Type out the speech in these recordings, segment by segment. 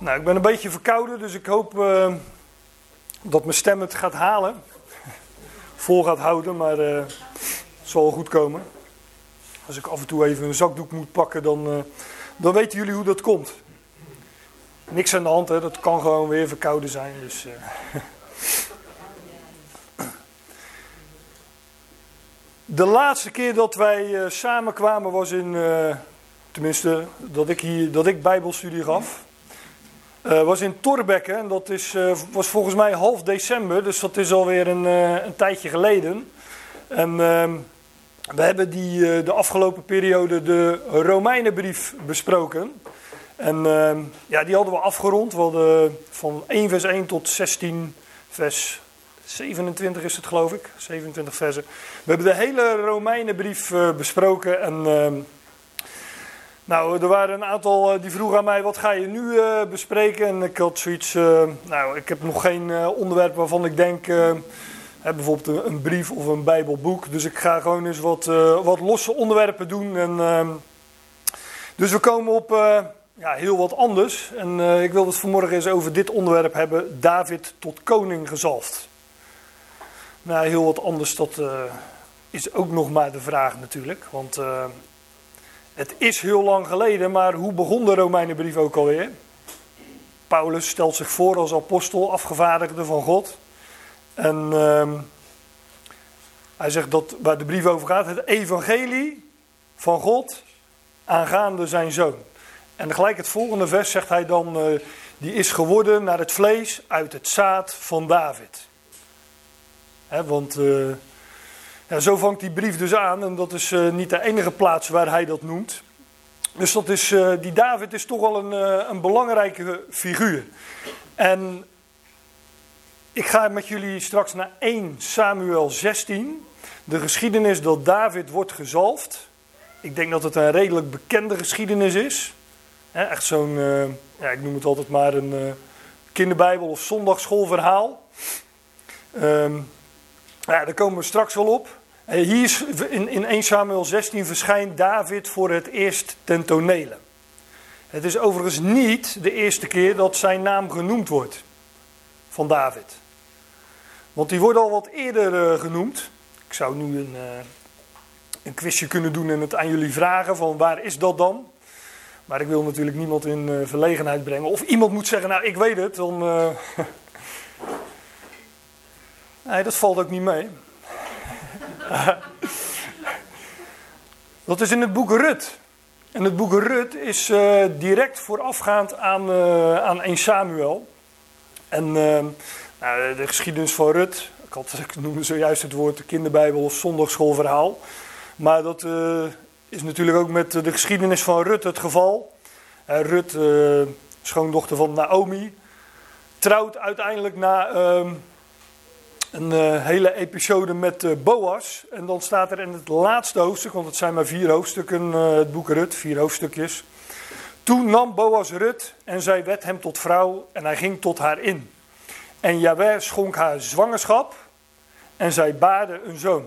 Nou, ik ben een beetje verkouden, dus ik hoop eh, dat mijn stem het gaat halen. Vol gaat houden, maar uh, het zal wel goed komen. Als ik af en toe even een zakdoek moet pakken, dan, uh, dan weten jullie hoe dat komt. Niks aan de hand, hè? dat kan gewoon weer verkouden zijn. Dus, De laatste keer dat wij samenkwamen was in, tenminste, dat ik hier, dat ik bijbelstudie gaf. Uh, was in Torbekke en dat is, uh, was volgens mij half december, dus dat is alweer een, uh, een tijdje geleden. En ehm, we hebben die, de afgelopen periode de Romeinenbrief besproken. En ehm, ja, die hadden we afgerond. We hadden van 1 vers 1 tot 16 vers 27 is het geloof ik, 27 versen. We hebben de hele Romeinenbrief besproken en... Nou, er waren een aantal eh, die vroegen aan mij: wat ga je nu uh, bespreken? En ik had zoiets. Uh, nou, ik heb nog geen onderwerp waarvan ik denk. bijvoorbeeld een, een, brief of een Bijbelboek. Dus ik ga gewoon eens wat, wat losse onderwerpen doen. En, ehm, dus we komen op ja, heel wat anders. En ik wil het vanmorgen eens over dit onderwerp hebben: David tot koning gezalfd. Nou, heel wat anders, dat is ook nog maar de vraag natuurlijk. Want het is heel lang geleden, maar hoe begon de Romeinenbrief ook alweer? Paulus stelt zich voor als apostel, afgevaardigde van God. En uh, hij zegt dat waar de brief over gaat, het evangelie van God aangaande zijn zoon. En gelijk het volgende vers zegt hij dan, uh, die is geworden naar het vlees uit het zaad van David. He, want uh, ja, zo vangt die brief dus aan en dat is uh, niet de enige plaats waar hij dat noemt. Dus dat is, uh, die David is toch wel een, uh, een belangrijke figuur. En ik ga met jullie straks naar 1 Samuel 16. De geschiedenis dat David wordt gezalfd. Ik denk dat het een redelijk bekende geschiedenis is. echt zo'n, ja, ik noem het altijd maar een kinderbijbel of zondagschoolverhaal. Um, ja, daar komen we straks wel op. Eh, hier in, in 1 Samuel 16 verschijnt David voor het eerst ten tonele. Het is overigens niet de eerste keer dat zijn naam genoemd wordt van David. Want die wordt al wat eerder uh, genoemd. Ik zou nu een, uh, een quizje kunnen doen en het aan jullie vragen van waar is dat dan? Maar ik wil natuurlijk niemand in verlegenheid brengen. Of iemand moet zeggen, nou ik weet het, dan... nee, dat valt ook niet mee. dat is in het boek Rut. En het boek Rut is uh, direct voorafgaand aan, uh, aan 1 Samuel. En uh, nou, de geschiedenis van Rut, ik, had, noemde zojuist het woord de kinderbijbel of zondagschoolverhaal. Maar dat is natuurlijk ook met de geschiedenis van Rut het geval. Rut, schoondochter van Naomi, trouwt uiteindelijk na ehm, een uh, hele episode met uh, Boas. En dan staat er in het laatste hoofdstuk, want het zijn maar vier hoofdstukken, uh, het boek Rut, vier hoofdstukjes. Toen nam Boas Rut en zij werd hem tot vrouw en hij ging tot haar in. En Jaweh schonk haar zwangerschap en zij baarde een zoon.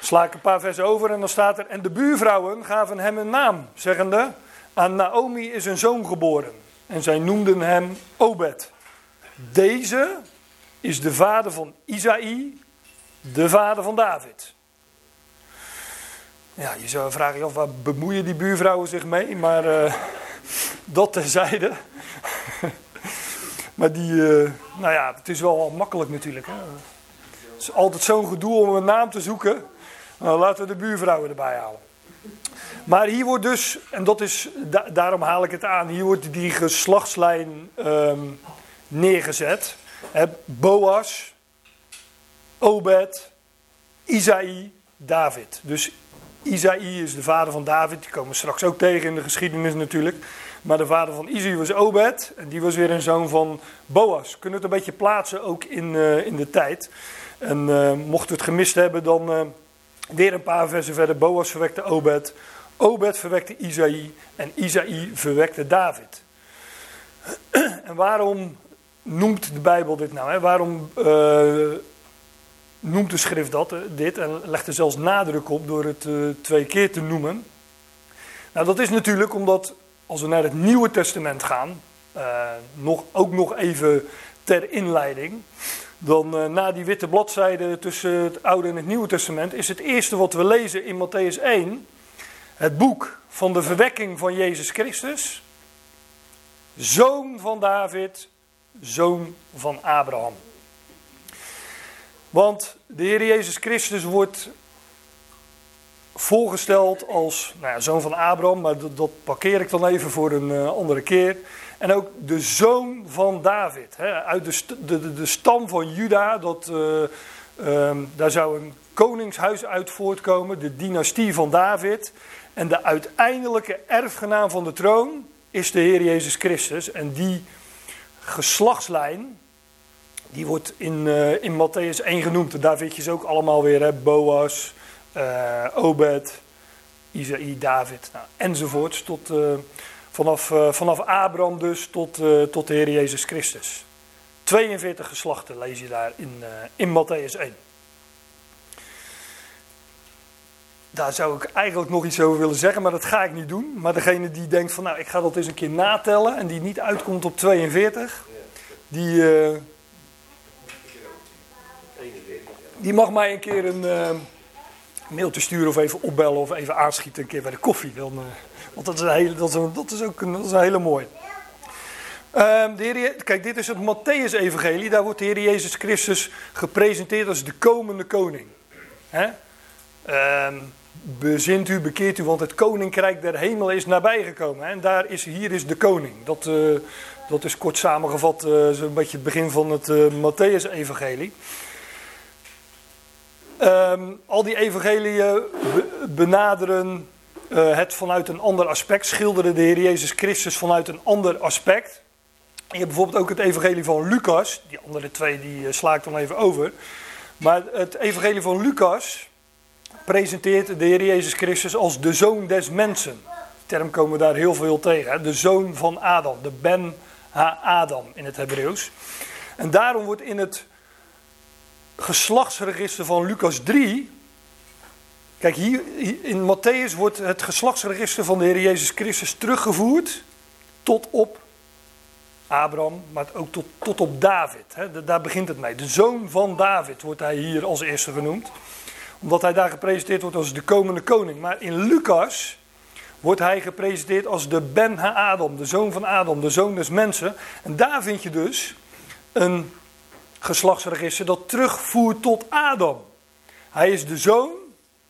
Sla ik een paar versen over en dan staat er: En de buurvrouwen gaven hem een naam, zeggende: Aan Naomi is een zoon geboren. En zij noemden hem Obed. Deze is de vader van Isaïe, de vader van David. Ja, je zou vragen, of waar bemoeien die buurvrouwen zich mee? Maar uh, dat terzijde. maar die, uh, nou ja, het is wel, wel makkelijk natuurlijk. Hè? Het is altijd zo'n gedoe om een naam te zoeken. Nou, laten we de buurvrouwen erbij halen. Maar hier wordt dus, en dat is, da daarom haal ik het aan, hier wordt die geslachtslijn um, neergezet. Boas, Obed, Isaïe, David. Dus Isaïe is de vader van David. Die komen we straks ook tegen in de geschiedenis natuurlijk. Maar de vader van Isaïe was Obed. En die was weer een zoon van Boas. Kunnen het een beetje plaatsen ook in, uh, in de tijd. En uh, mocht het gemist hebben, dan uh, weer een paar versen verder. Boas verwekte Obed. Obed verwekte Isaïe. En Isaïe verwekte David. en waarom noemt de Bijbel dit nou? Hè? Waarom uh, noemt de schrift dat, uh, dit en legt er zelfs nadruk op door het uh, twee keer te noemen? Nou, dat is natuurlijk omdat als we naar het Nieuwe Testament gaan, nog, ook nog even ter inleiding. Dan na die witte bladzijde tussen het Oude en het Nieuwe Testament is het eerste wat we lezen in Matthäus 1 het boek van de verwekking van Jezus Christus, zoon van David, zoon van Abraham. Want de Heer Jezus Christus wordt voorgesteld als nou ja, zoon van Abraham, maar dat, parkeer ik dan even voor een uh, andere keer. En ook de zoon van David, hè, uit de, de, de, stam van Juda, dat, uh, um, daar zou een koningshuis uit voortkomen, de dynastie van David. En de uiteindelijke erfgenaam van de troon is de Heer Jezus Christus. En die geslachtslijn, die wordt in, uh, in Matthäus 1 genoemd. En daar vind je ze ook allemaal weer, hè? Boas, uh, Obed, Isaïe, David, nou, enzovoorts. Tot, uh, vanaf, vanaf Abraham dus tot, tot de Heer Jezus Christus. 42 geslachten lees je daar in, in Matthäus 1. Daar zou ik eigenlijk nog iets over willen zeggen, maar dat ga ik niet doen. Maar degene die denkt van nou, ik ga dat eens een keer natellen en die niet uitkomt op 42, die, uh, die mag mij een keer een uh, mailtje sturen of even opbellen of even aanschieten een keer bij de koffie. Dan, uh, want dat is, een hele, dat, is dat is ook een, dat is hele mooie. Ehm, de kijk, dit is het Matthäus-evangelie. Daar wordt de Heer Jezus Christus gepresenteerd als de komende koning. Hè? Um, bezint u, bekeert u, want het koninkrijk der hemel is nabijgekomen. En daar is, hier is de koning. Dat, uh, dat is kort samengevat uh, beetje het begin van het uh, Matthäus-evangelie. Um, al die evangeliën benaderen het vanuit een ander aspect, schilderen de Heer Jezus Christus vanuit een ander aspect. je hebt bijvoorbeeld ook het evangelie van Lucas, die andere twee die sla ik dan even over. Maar het evangelie van Lucas, presenteert de Heer Jezus Christus als de zoon des mensen. Term komen we daar heel veel tegen. De zoon van Adam, de Ben Ha-Adam in het Hebreeuws. En daarom wordt in het geslachtsregister van Lucas 3. Kijk, hier in Matthäus wordt het geslachtsregister van de Heer Jezus Christus teruggevoerd tot op Abraham, maar ook tot, tot op David. Daar begint het mee. De zoon van David wordt hij hier als eerste genoemd omdat hij daar gepresenteerd wordt als de komende koning. Maar in Lucas wordt hij gepresenteerd als de Ben Ha-Adam, de zoon van Adam, de zoon des mensen. En daar vind je dus een geslachtsregister dat terugvoert tot Adam. Hij is de zoon,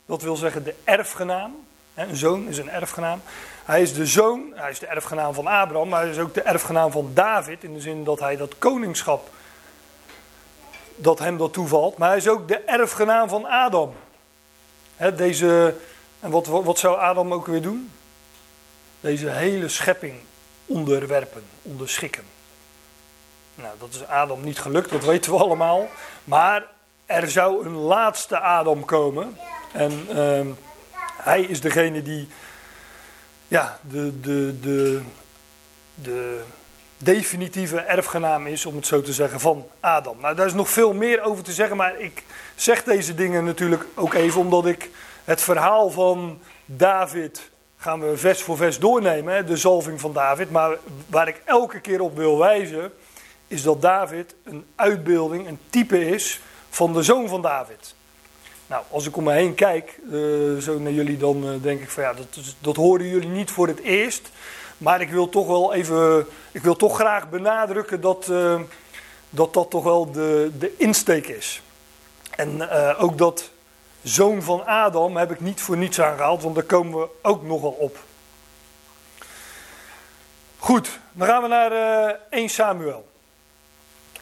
dat wil zeggen de erfgenaam. Een zoon is een erfgenaam. Hij is de zoon, hij is de erfgenaam van Abraham, maar hij is ook de erfgenaam van David. In de zin dat hij dat koningschap dat hem dat toevalt. Maar hij is ook de erfgenaam van Adam. deze, en wat, wat zou Adam ook weer doen? Deze hele schepping onderwerpen, onderschikken. Nou, dat is Adam niet gelukt, dat weten we allemaal. Maar er zou een laatste Adam komen. En uh, hij is degene die ja, de, de, de, de definitieve erfgenaam is, om het zo te zeggen, van Adam. Nou, daar is nog veel meer over te zeggen, maar ik zeg deze dingen natuurlijk ook even omdat ik het verhaal van David gaan we vers voor vers doornemen, de zalving van David. Maar waar ik elke keer op wil wijzen, is dat David een uitbeelding, een type is van de zoon van David. Nou, als ik om me heen kijk, uh, zo naar jullie, dan uh, denk ik van ja, dat, dat horen jullie niet voor het eerst. Maar ik wil toch wel even, ik wil toch graag benadrukken dat uh, dat, dat toch wel de, de insteek is. En uh, ook dat zoon van Adam heb ik niet voor niets aangehaald, want daar komen we ook nogal op. Goed, dan gaan we naar uh, eh, 1 Samuel.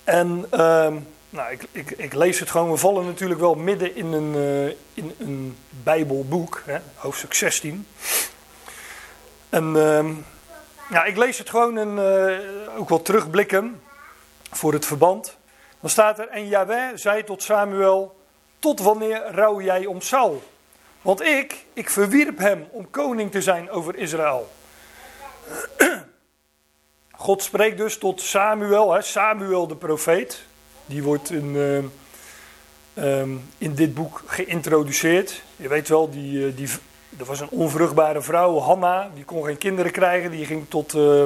En ehm, nou, ik, ik, ik, lees het gewoon. We vallen natuurlijk wel midden in een, in een Bijbelboek, hè, hoofdstuk 16. En ehm, ja, ik lees het gewoon en uh, ook wel terugblikken voor het verband. Dan staat er, en Yahweh zei tot Samuel, tot wanneer rouw jij om Saul? Want ik, ik verwierp hem om koning te zijn over Israël. God spreekt dus tot Samuel, hè, Samuel de profeet. Die wordt in, uh, um, in dit boek geïntroduceerd. Je weet wel, die, uh, die er was een onvruchtbare vrouw, Hanna, die kon geen kinderen krijgen. Die ging tot, uh,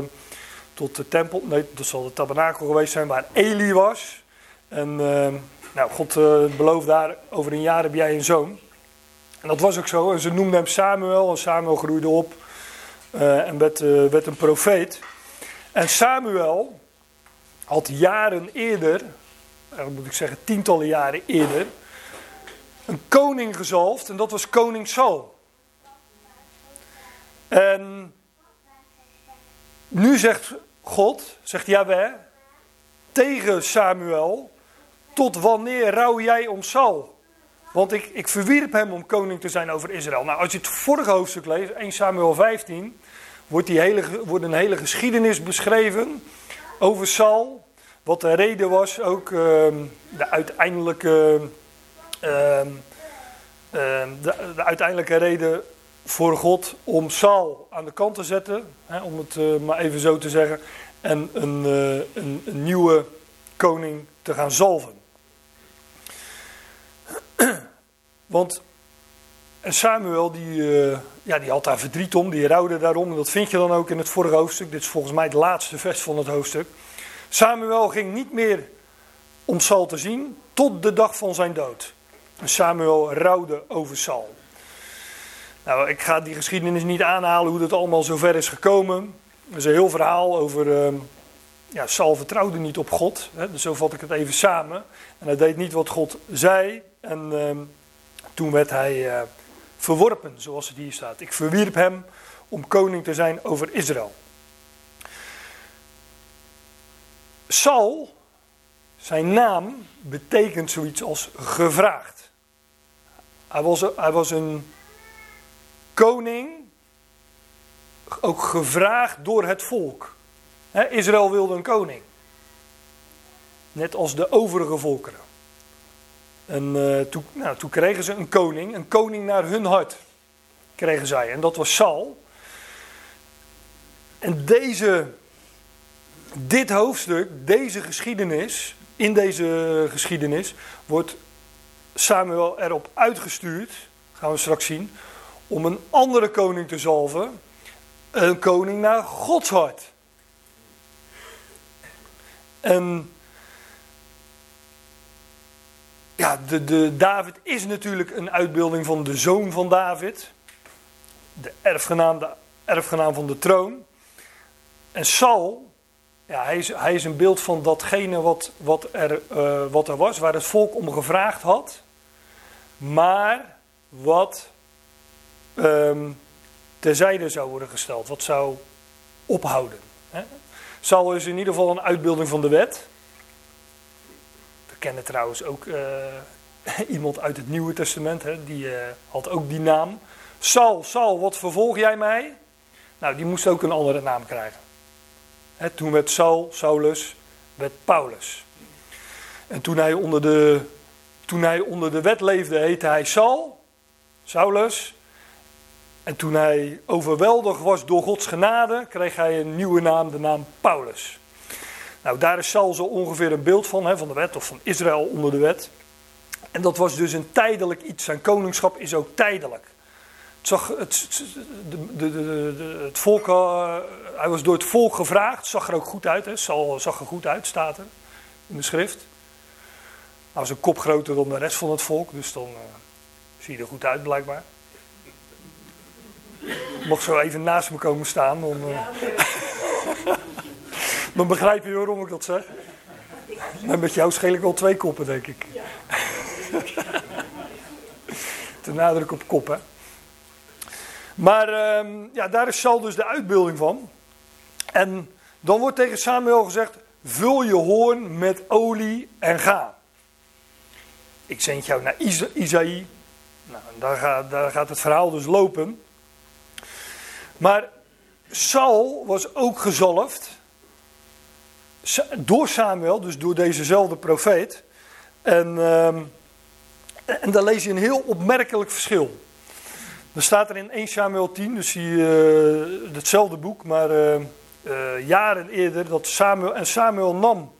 tot de tempel. Nee, dat zal de tabernakel geweest zijn waar Eli was. En ehm, nou, God uh, belooft daar, over een jaar heb jij een zoon. En dat was ook zo. En ze noemden hem Samuel. En Samuel groeide op en werd, werd een profeet. En Samuel had jaren eerder, moet ik zeggen tientallen jaren eerder, een koning gezalfd. En dat was koning Saul. En nu zegt God, zegt Yahweh, tegen Samuel, tot wanneer rouw jij om Saul? Want ik, ik verwierp hem om koning te zijn over Israël. Nou, als je het vorige hoofdstuk leest, 1 Samuel 15, wordt, die hele, wordt een hele geschiedenis beschreven over Saul. Wat de reden was, ook uh, de uiteindelijke, uh, de, de, uiteindelijke reden voor God om Saul aan de kant te zetten, hè, om het uh, maar even zo te zeggen, en een, uh, een, nieuwe koning te gaan zalven. Want Samuel, die, uh, ja, die had daar verdriet om, die rouwde daarom. En dat vind je dan ook in het vorige hoofdstuk. Dit is volgens mij het laatste vers van het hoofdstuk. Samuel ging niet meer om Saul te zien tot de dag van zijn dood. En Samuel rouwde over Saul. Nou, ik ga die geschiedenis niet aanhalen hoe dat allemaal zover is gekomen. Er is een heel verhaal over. Uh, ja, Saul vertrouwde niet op God. Hè, dus zo vat ik het even samen. En hij deed niet wat God zei. En uh, toen werd hij uh, verworpen, zoals het hier staat. Ik verwierp hem om koning te zijn over Israël. Saul, zijn naam betekent zoiets als gevraagd. Hij was, hij was een koning, ook gevraagd door het volk. Israël wilde een koning. Net als de overige volkeren. En uh, toen, nou, kregen ze een koning, een koning naar hun hart. Kregen zij. En dat was Saul. En deze, dit hoofdstuk, deze geschiedenis, in deze geschiedenis, wordt Samuel erop uitgestuurd, gaan we straks zien, om een andere koning te zalven. Een koning naar Gods hart. En ja, de, de, David is natuurlijk een uitbeelding van de zoon van David. De erfgenaam, de erfgenaam van de troon. En Saul, ja, hij, is, hij is een beeld van datgene wat, wat, er, uh, wat er was, waar het volk om gevraagd had. Maar wat um, terzijde zou worden gesteld, wat zou ophouden. Hè? Saul is in ieder geval een uitbeelding van de wet kennen trouwens ook uh, iemand uit het Nieuwe Testament, hè, die uh, had ook die naam. Saul, Saul, wat vervolg jij mij? Nou, die moest ook een andere naam krijgen. Hè, toen werd Saul, Saulus, werd Paulus. En toen hij onder de, toen hij onder de wet leefde, heette hij Saul, Saulus. En toen hij overweldigd was door Gods genade, kreeg hij een nieuwe naam, de naam Paulus. Nou, daar is Saul zo ongeveer een beeld van, hè, van de wet of van Israël onder de wet. En dat was dus een tijdelijk iets. Zijn koningschap is ook tijdelijk. Zag, het, de, de, de, het volk, uh, hij was door het volk gevraagd, zag er ook goed uit. Hè. Saul zag er goed uit, staat er in de schrift. Hij was een kop groter dan de rest van het volk, dus dan uh, zie je er goed uit blijkbaar. Mocht zo even naast me komen staan. Dan, uh... Dan begrijp je waarom ik dat zeg. Maar met jou scheel ik wel twee koppen, denk ik. Ja. Ten nadruk op kop, hè. Maar uh, ja, daar is Saul dus de uitbeelding van. En dan wordt tegen Samuel gezegd: vul je hoorn met olie en ga. Ik zend jou naar Isa Isaïe. Nou, daar daar gaat het verhaal dus lopen. Maar Saul was ook gezalfd door Samuel, dus door dezezelfde profeet. En, uh, en daar lees je een heel opmerkelijk verschil. Dan staat er in 1 Samuel 10, dus zie je uh, hetzelfde boek, maar uh, uh, jaren eerder, dat Samuel, en Samuel nam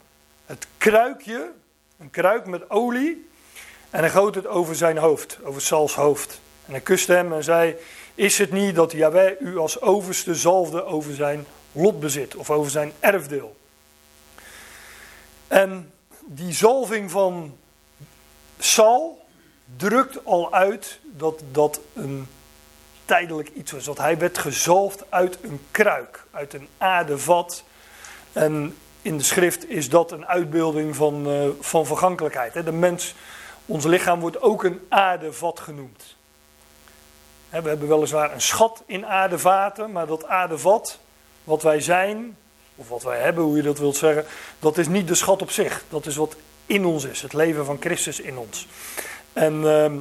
het kruikje, een kruik met olie, en hij goot het over zijn hoofd, over Sauls hoofd. En hij kuste hem en zei, is het niet dat Yahweh u als overste zalfde over zijn lotbezit of over zijn erfdeel. En die zalving van Saul drukt al uit dat dat een tijdelijk iets was. Dat hij werd gezalfd uit een kruik, uit een aardevat. En in de schrift is dat een uitbeelding van, uh, van vergankelijkheid. De mens, ons lichaam wordt ook een aardevat genoemd. We hebben weliswaar een schat in aardevaten, maar dat aardevat, wat wij zijn, of wat wij hebben, hoe je dat wilt zeggen, dat is niet de schat op zich. Dat is wat in ons is, het leven van Christus in ons. En uh,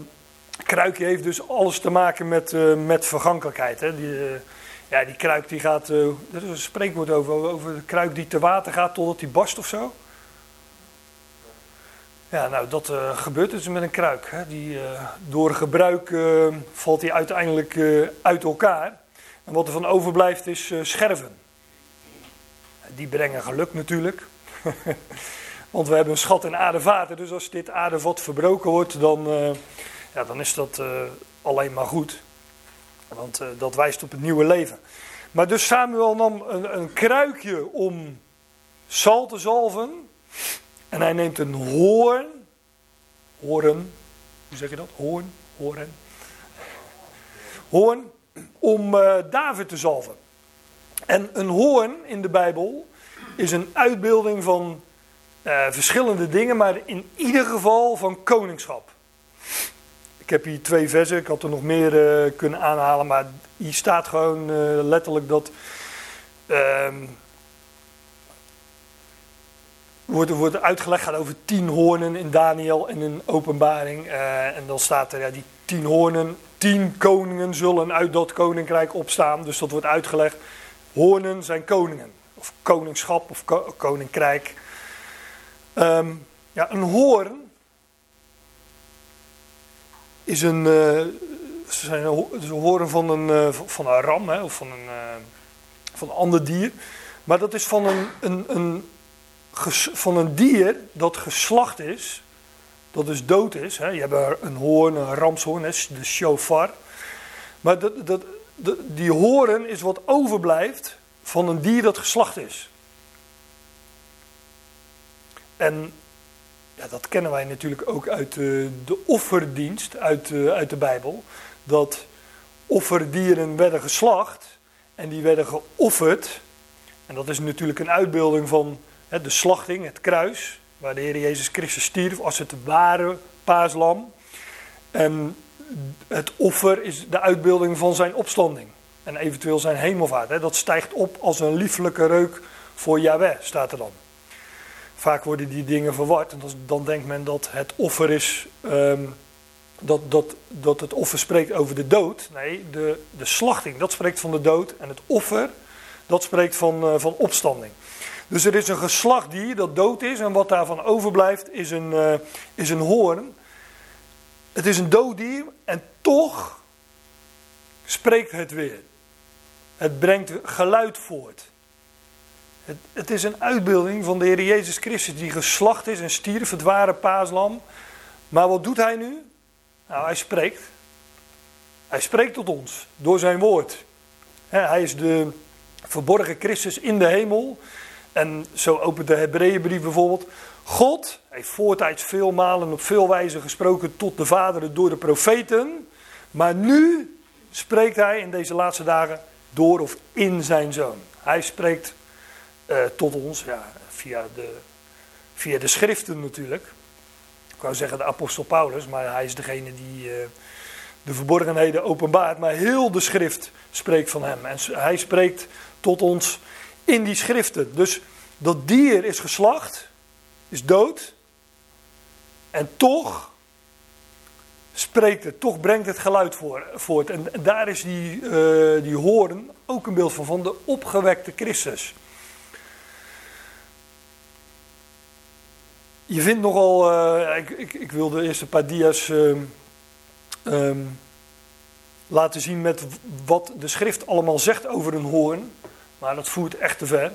kruikje heeft dus alles te maken met, uh, met vergankelijkheid. Hè. Die, uh, ja, die kruik die gaat, uh, er is een spreekwoord over, over de kruik die te water gaat totdat die barst of zo. Ja, nou dat gebeurt dus met een kruik. Hè. Die, door gebruik valt die uiteindelijk uit elkaar. En wat er van overblijft is scherven. Die brengen geluk natuurlijk. Want we hebben een schat in aardevaten. Dus als dit aardevat verbroken wordt, dan, ja, dan is dat alleen maar goed. Want dat wijst op het nieuwe leven. Maar dus Samuel nam een, een kruikje om Sal te zalven. En hij neemt een hoorn. Hoorn. Hoe zeg je dat? Hoorn. Hoorn. Hoorn. Om David te zalven. En een hoorn in de Bijbel is een uitbeelding van uh, verschillende dingen, maar in ieder geval van koningschap. Ik heb hier twee versen, ik had er nog meer uh, kunnen aanhalen, maar hier staat gewoon letterlijk dat. Ehm, wordt, wordt uitgelegd, gaat over tien hoornen in Daniel en in openbaring. en dan staat er, ja, die tien hoornen, tien koningen zullen uit dat koninkrijk opstaan. Dus dat wordt uitgelegd. Hoornen zijn koningen, of koningschap of ko koninkrijk. Um, ja, een hoorn is een, uh, zijn een hoorn van een, uh, van een ram hè, of van een, van een ander dier. Maar dat is van een, een, een, van een dier dat geslacht is, dat dus dood is. Hè. Je hebt een hoorn, een ramshoorn, hè, de shofar. Maar dat, dat, die hoorn is wat overblijft van een dier dat geslacht is. En ja, dat kennen wij natuurlijk ook uit de, de offerdienst, uit, de, uit de Bijbel. Dat offerdieren werden geslacht en die werden geofferd. En dat is natuurlijk een uitbeelding van de slachting, het kruis, waar de Heer Jezus Christus stierf als het ware paaslam. En het offer is de uitbeelding van zijn opstanding. En eventueel zijn hemelvaart. Dat stijgt op als een lieflijke reuk voor Yahweh, staat er dan. Vaak worden die dingen verward. En dan denkt men dat het offer is. Um, dat, dat, dat het offer spreekt over de dood. Nee, de, de slachting, dat spreekt van de dood. En het offer, dat spreekt van, uh, van opstanding. Dus er is een geslacht dier dat dood is. En wat daarvan overblijft is een, uh, is een hoorn. Het is een dood dier. En toch spreekt het weer. Het brengt geluid voort. Het, het, is een uitbeelding van de Heer Jezus Christus die geslacht is en stierf, het ware paaslam. Maar wat doet hij nu? Nou, hij spreekt. Hij spreekt tot ons door zijn woord. Hij is de verborgen Christus in de hemel. En zo opent de Hebreeënbrief bijvoorbeeld. God heeft voortijds veel malen op veel wijzen gesproken tot de vaderen door de profeten. Maar nu spreekt hij in deze laatste dagen door of in zijn zoon. Hij spreekt uh, tot ons, ja, via, de, via de schriften natuurlijk. Ik wou zeggen de apostel Paulus, maar hij is degene die uh, de verborgenheden openbaart. Maar heel de schrift spreekt van hem. En hij spreekt tot ons in die schriften. Dus dat dier is geslacht, is dood. En toch spreekt het, toch brengt het geluid voor, voort. En, daar is die, uh, die hoorn ook een beeld van, van de opgewekte Christus. Je vindt nogal, uh, ik, ik, ik wilde paar dia's uh, um, laten zien met wat de schrift allemaal zegt over een hoorn. Maar dat voert echt te ver.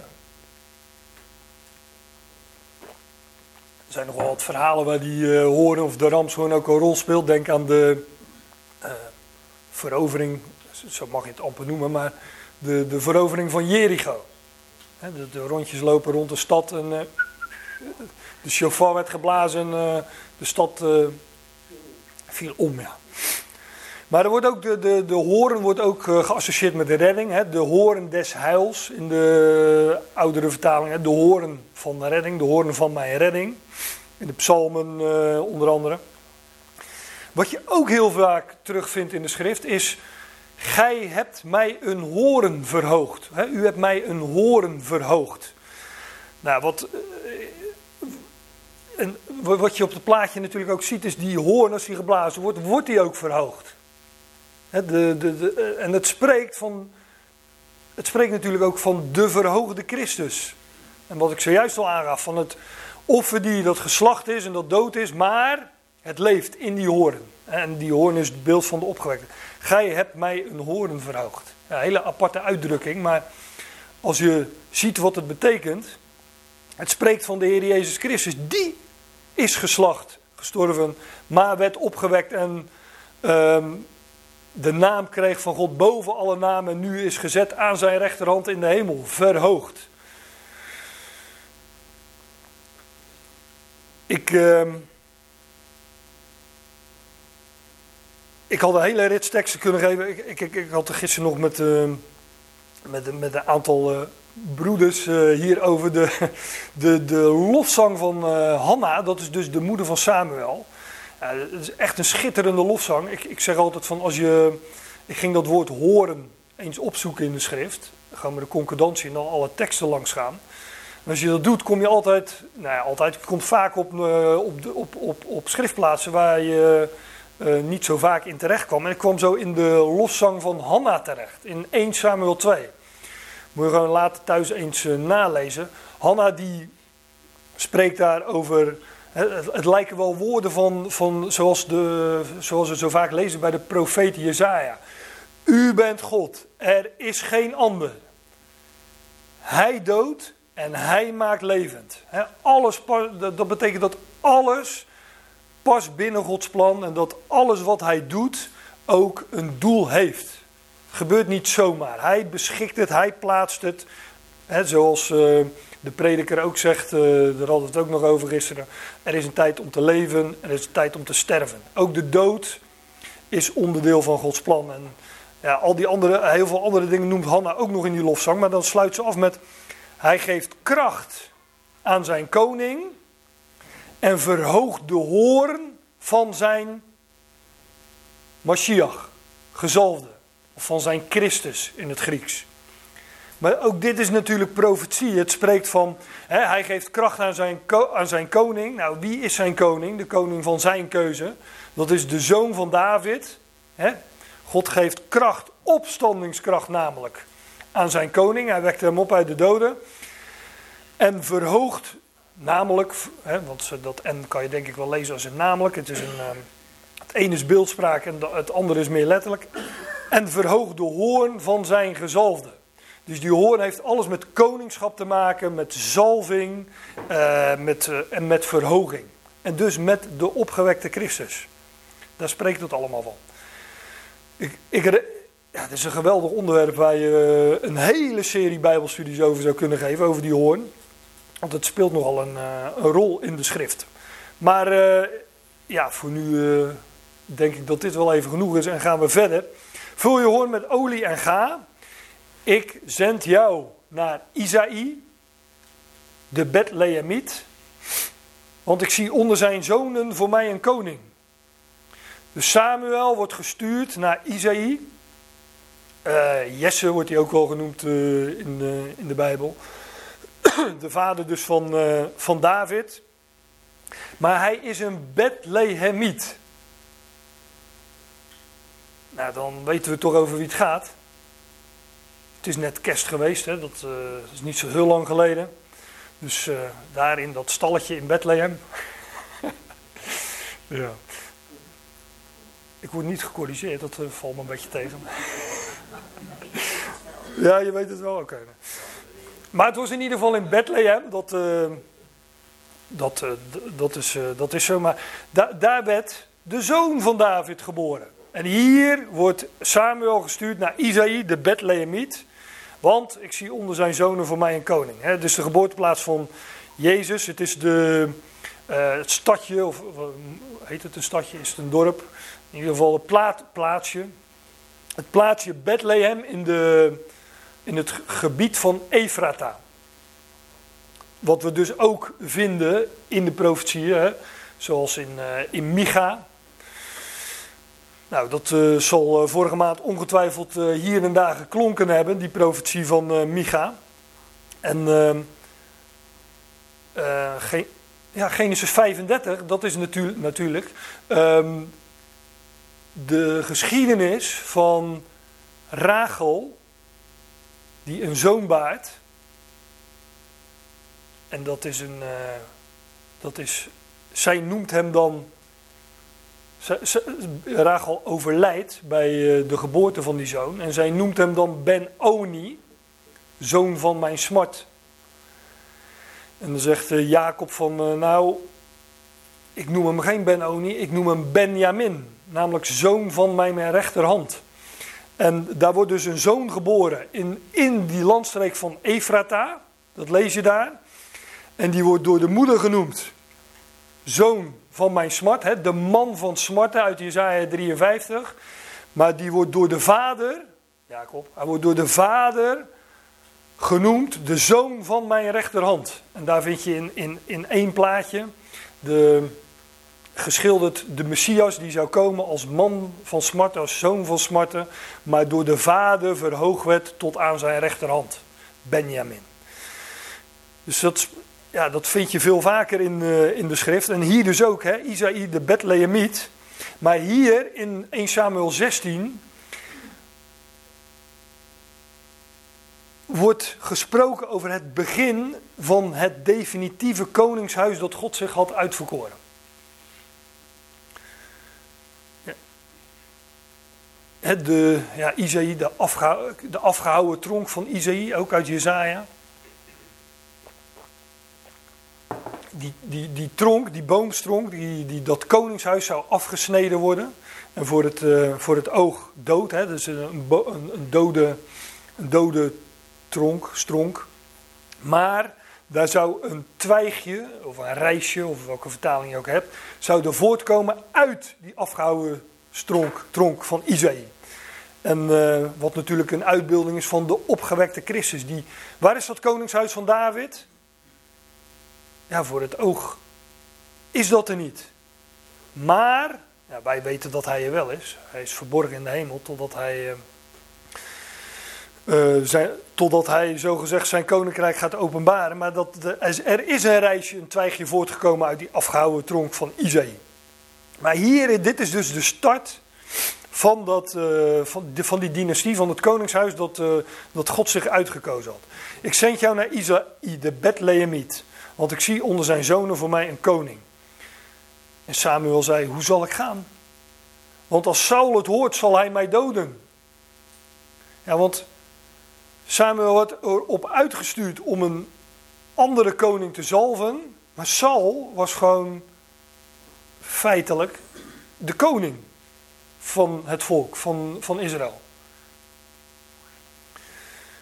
Er zijn nog wel wat verhalen waar die uh, hoorn of de ramshoorn ook een rol speelt. Denk aan de verovering, zo mag je het amper noemen, maar de, de verovering van Jericho. de, de, rondjes lopen rond de stad en uh, de chauffeur werd geblazen en de stad viel om. Ja. Maar er wordt ook de, de, de horen wordt ook geassocieerd met de redding. Hè? De horen des heils in de oudere vertaling. Hè? De horen van de redding, de horen van mijn redding. In de psalmen onder andere. Wat je ook heel vaak terugvindt in de schrift is Gij hebt mij een horen verhoogd. u hebt mij een horen verhoogd. Nou, wat, eh, wat je op het plaatje natuurlijk ook ziet, is die hoorn, als die geblazen wordt, wordt die ook verhoogd. De, de, eh, en het spreekt, van, het spreekt natuurlijk ook van de verhoogde Christus. En wat ik zojuist al aangaf, van het offer die dat geslacht is en dat dood is, maar het leeft in die hoorn. En die hoorn is het beeld van de opgewekte. Gij hebt mij een hoorn verhoogd. Ja, hele aparte uitdrukking, maar als je ziet wat het betekent. Het spreekt van de Heer Jezus Christus. Die is geslacht, gestorven, maar werd opgewekt en ehm, de naam kreeg van God boven alle namen. En nu is gezet aan zijn rechterhand in de hemel, verhoogd. Ik. Uh, ik had een hele rits teksten kunnen geven. Ik, ik, ik had er gisteren nog met, uh, met, met een aantal uh, broeders uh, hier over de, de, de lofzang van Hanna. Dat is dus de moeder van Samuel. Het is echt een schitterende lofzang. Ik, ik zeg altijd van als je. Ik ging dat woord horen eens opzoeken in de schrift. Dan gaan we de concordantie en dan alle teksten langs gaan. En als je dat doet, kom je altijd. Nou ja, altijd. Je komt vaak op, op, op, op, op schriftplaatsen waar je uh, niet zo vaak in terecht kwam. En ik kwam zo in de loszang van Hanna terecht, in 1 Samuel 2. Moet je gewoon later thuis eens uh, nalezen. Hanna die spreekt daar over, het, lijken wel woorden van, van zoals, de, zoals we zo vaak lezen bij de profeet Jezaja. U bent God, er is geen ander. Hij doodt en hij maakt levend. alles, dat betekent dat alles past binnen Gods plan en dat alles wat hij doet ook een doel heeft. Gebeurt niet zomaar. Hij beschikt het, hij plaatst het. zoals uh, de prediker ook zegt, uh, daar hadden we het ook nog over gisteren. Er is een tijd om te leven, er is een tijd om te sterven. Ook de dood is onderdeel van Gods plan. En ja, al die andere, heel veel andere dingen noemt Hanna ook nog in die lofzang. Maar dan sluit ze af met, hij geeft kracht aan zijn koning en verhoogt de hoorn van zijn Mashiach, gezalfde, of van zijn Christus in het Grieks. Maar ook dit is natuurlijk profetie. Het spreekt van, hè, hij geeft kracht aan zijn, aan zijn koning. Nou, wie is zijn koning? De koning van zijn keuze. Dat is de zoon van David. Hè? God geeft kracht, opstandingskracht namelijk, aan zijn koning. Hij wekte hem op uit de doden. En verhoogt Namelijk, hè, want dat en kan je denk ik wel lezen als een namelijk. Het, is een, ehm, het ene is beeldspraak en het andere is meer letterlijk. En verhoogt de hoorn van zijn gezalfde. Dus die hoorn heeft alles met koningschap te maken, met zalving uh, met, uh, en met verhoging. En dus met de opgewekte Christus. Daar spreekt het allemaal van. Ik, ik, ja, het is een geweldig onderwerp waar je eh, een hele serie Bijbelstudies over zou kunnen geven, over die hoorn. Want het speelt nogal een, een rol in de schrift. Maar ja, voor nu denk ik dat dit wel even genoeg is en gaan we verder. Vul je hoorn met olie en ga. Ik zend jou naar Isaï, de Bethlehemiet. Want ik zie onder zijn zonen voor mij een koning. Dus Samuel wordt gestuurd naar Isaï. Jesse wordt hij ook wel genoemd in, de, in de Bijbel. de vader dus van, uh, van David. Maar hij is een Bethlehemiet. Nou, dan weten we toch over wie het gaat. Het is net kerst geweest, hè? Dat, uh, is niet zo heel lang geleden. Dus uh, daar in dat stalletje in Bethlehem. ja. Ik word niet gecorrigeerd, dat valt me een beetje tegen. ja, je weet het wel, oké. Maar het was in ieder geval in Bethlehem. Dat, dat, dat, is, dat is zo. Maar da daar werd de zoon van David geboren. En hier wordt Samuel gestuurd naar Isaïe, de Bethlehemiet. Want ik zie onder zijn zonen voor mij een koning. Het is de geboorteplaats van Jezus. Het is de, uh, het stadje, of heet het een stadje, is het een dorp? In ieder geval het plaat, plaatsje. Het plaatsje Bethlehem in, de, in het gebied van Efrata. Wat we dus ook vinden in de profetieën, zoals in, uh, in Micha. Nou, dat uh, zal uh, vorige maand ongetwijfeld hier en daar geklonken hebben, die profetie van Micha. En ehm, ja, Genesis 35, dat is natuur natuurlijk um, de geschiedenis van Rachel, die een zoon baart. En dat is een. Dat is, zij noemt hem dan. Rachel overlijdt bij uh, de geboorte van die zoon. En zij noemt hem dan Ben-Oni, zoon van mijn smart. En dan zegt uh, Jacob van, nou, ik noem hem geen Ben-Oni, ik noem hem Benjamin. Namelijk zoon van mijn rechterhand. En daar wordt dus een zoon geboren in, in die landstreek van Efrata. Dat lees je daar. En die wordt door de moeder genoemd. Zoon van mijn smart, hè, de man van smarten uit Jezaja 53. Maar die wordt door de vader, Jacob, hij wordt door de vader genoemd de zoon van mijn rechterhand. En daar vind je in, in, in één plaatje de, geschilderd de Messias die zou komen als man van smarten, als zoon van smarten, maar door de vader verhoogd werd tot aan zijn rechterhand, Benjamin. Dus dat, ja, dat vind je veel vaker in, uh, in de schrift. En hier dus ook, hè, Isaïe de Bethlehemiet. Maar hier in 1 Samuel 16 wordt gesproken over het begin van het definitieve koningshuis dat God zich had uitverkoren. de, ja, Isaïe, de, de afgehouden tronk van Isaïe, ook uit Jezaja. Die, die, die tronk, die boomstronk, die, die, dat koningshuis zou afgesneden worden. En voor het, uh, voor het oog dood, hè, dus een, een, een, dode, een dode tronk, stronk. Maar daar zou een twijgje, of een reisje, of welke vertaling je ook hebt, zou er voortkomen uit die afgehouden stronk, tronk van Isaïe. En uh, wat natuurlijk een uitbeelding is van de opgewekte Christus. Die, waar is dat koningshuis van David? Ja, voor het oog is dat er niet. Maar, ja, wij weten dat hij er wel is. Hij is verborgen in de hemel totdat hij, uh, zijn, totdat hij zogezegd zijn koninkrijk gaat openbaren. Maar dat er is een reisje, een twijgje voortgekomen uit die afgehouden tronk van Isaïe. Maar hier, dit is dus de start van, dat, uh, van, de, van die dynastie, van het koningshuis dat, dat God zich uitgekozen had. Ik zend jou naar Isaïe, de Bethlehemiet, want ik zie onder zijn zonen voor mij een koning. En Samuel zei, hoe zal ik gaan? Want als Saul het hoort, zal hij mij doden. Ja, want Samuel werd erop uitgestuurd om een andere koning te zalven, maar Saul was gewoon feitelijk de koning van het volk, van, van Israël.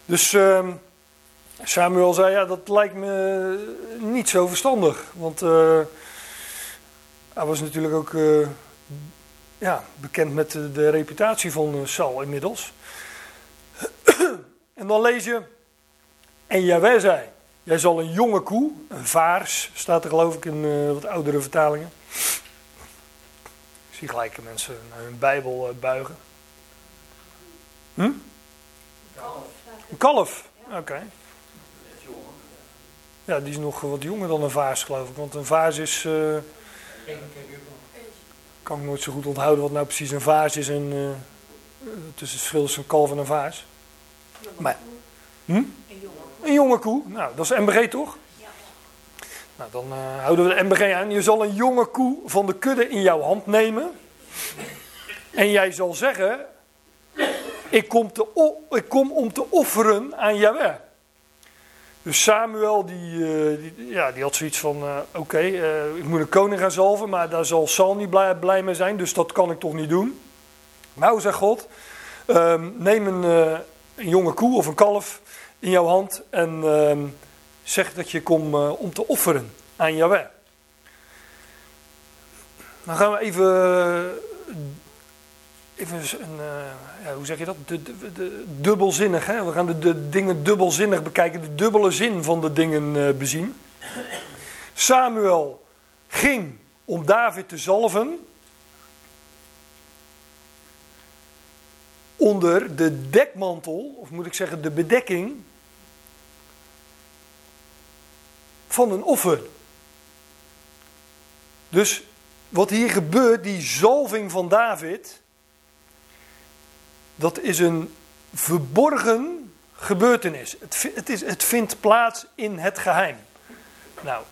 Dus uh, Samuel zei, ja, dat lijkt me niet zo verstandig. Want uh, hij was natuurlijk ook uh, ja, bekend met de, reputatie van uh, Saul inmiddels. en dan lees je, en Jawel zei, jij zal een jonge koe, een vaars, staat er geloof ik in wat oudere vertalingen zie gelijk mensen naar hun Bijbel eh, buigen. Hm? Een kalf. Een kalf, oké. Ja, die is nog wat jonger dan een vaas, geloof ik. Want een vaas is. Uh, kan ik nooit zo goed onthouden wat nou precies een vaas is en. Uh, tussen het verschil tussen een kalf en een vaas. Maar. Hm? Een jonge koe. Nou, dat is MBG toch? Nou, dan houden we de MBG aan. Je zal een jonge koe van de kudde in jouw hand nemen. En jij zal zeggen: Ik kom, te, ik kom om te offeren aan Yahweh. Dus Samuel, die, uh, die, ja, die had zoiets van: uh, Oké, okay, ik moet een koning gaan zalven, maar daar zal Sal niet blij, blij mee zijn, dus dat kan ik toch niet doen. Nou, zegt God: ehm, neem een, een jonge koe of een kalf in jouw hand en ehm, zegt dat je komt eh, om te offeren aan Yahweh. Dan gaan we even, even een, uh, ja, hoe zeg je dat? De, de, de, dubbelzinnig. Hè? We gaan de, de, dingen dubbelzinnig bekijken, de dubbele zin van de dingen uh, bezien. Samuel ging om David te zalven. Onder de dekmantel, of moet ik zeggen de bedekking van een offer. Dus wat hier gebeurt, die zalving van David, dat is een verborgen gebeurtenis. Het, het, is, het vindt plaats in het geheim. Nou,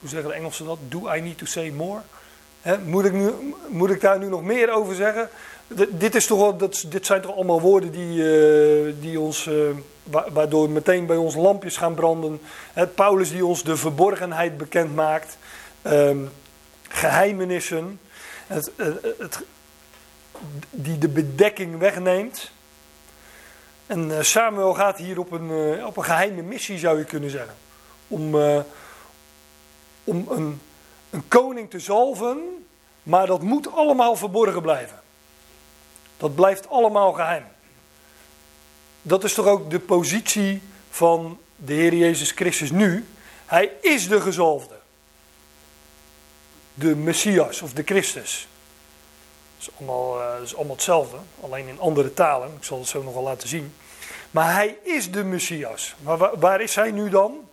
hoe zeggen de Engelsen dat? Do I need to say more? moet, ik nu, moet ik daar nu nog meer over zeggen? dit, is toch dat, dit zijn toch allemaal woorden die, uh, die ons, uh, waardoor meteen bij ons lampjes gaan branden. Paulus die ons de verborgenheid bekend maakt. Um, geheimenissen. Het, het, die de bedekking wegneemt. En uh, Samuel gaat hier op een, op een geheime missie, zou je kunnen zeggen. Om, om een, een koning te zalven, maar dat moet allemaal verborgen blijven. Dat blijft allemaal geheim. Dat is toch ook de positie van de Heer Jezus Christus nu. Hij is de gezalfde. De Messias of de Christus. Dat is allemaal, dat is allemaal hetzelfde, alleen in andere talen. Ik zal het zo nog wel laten zien. Maar hij is de Messias. Maar waar, is hij nu dan?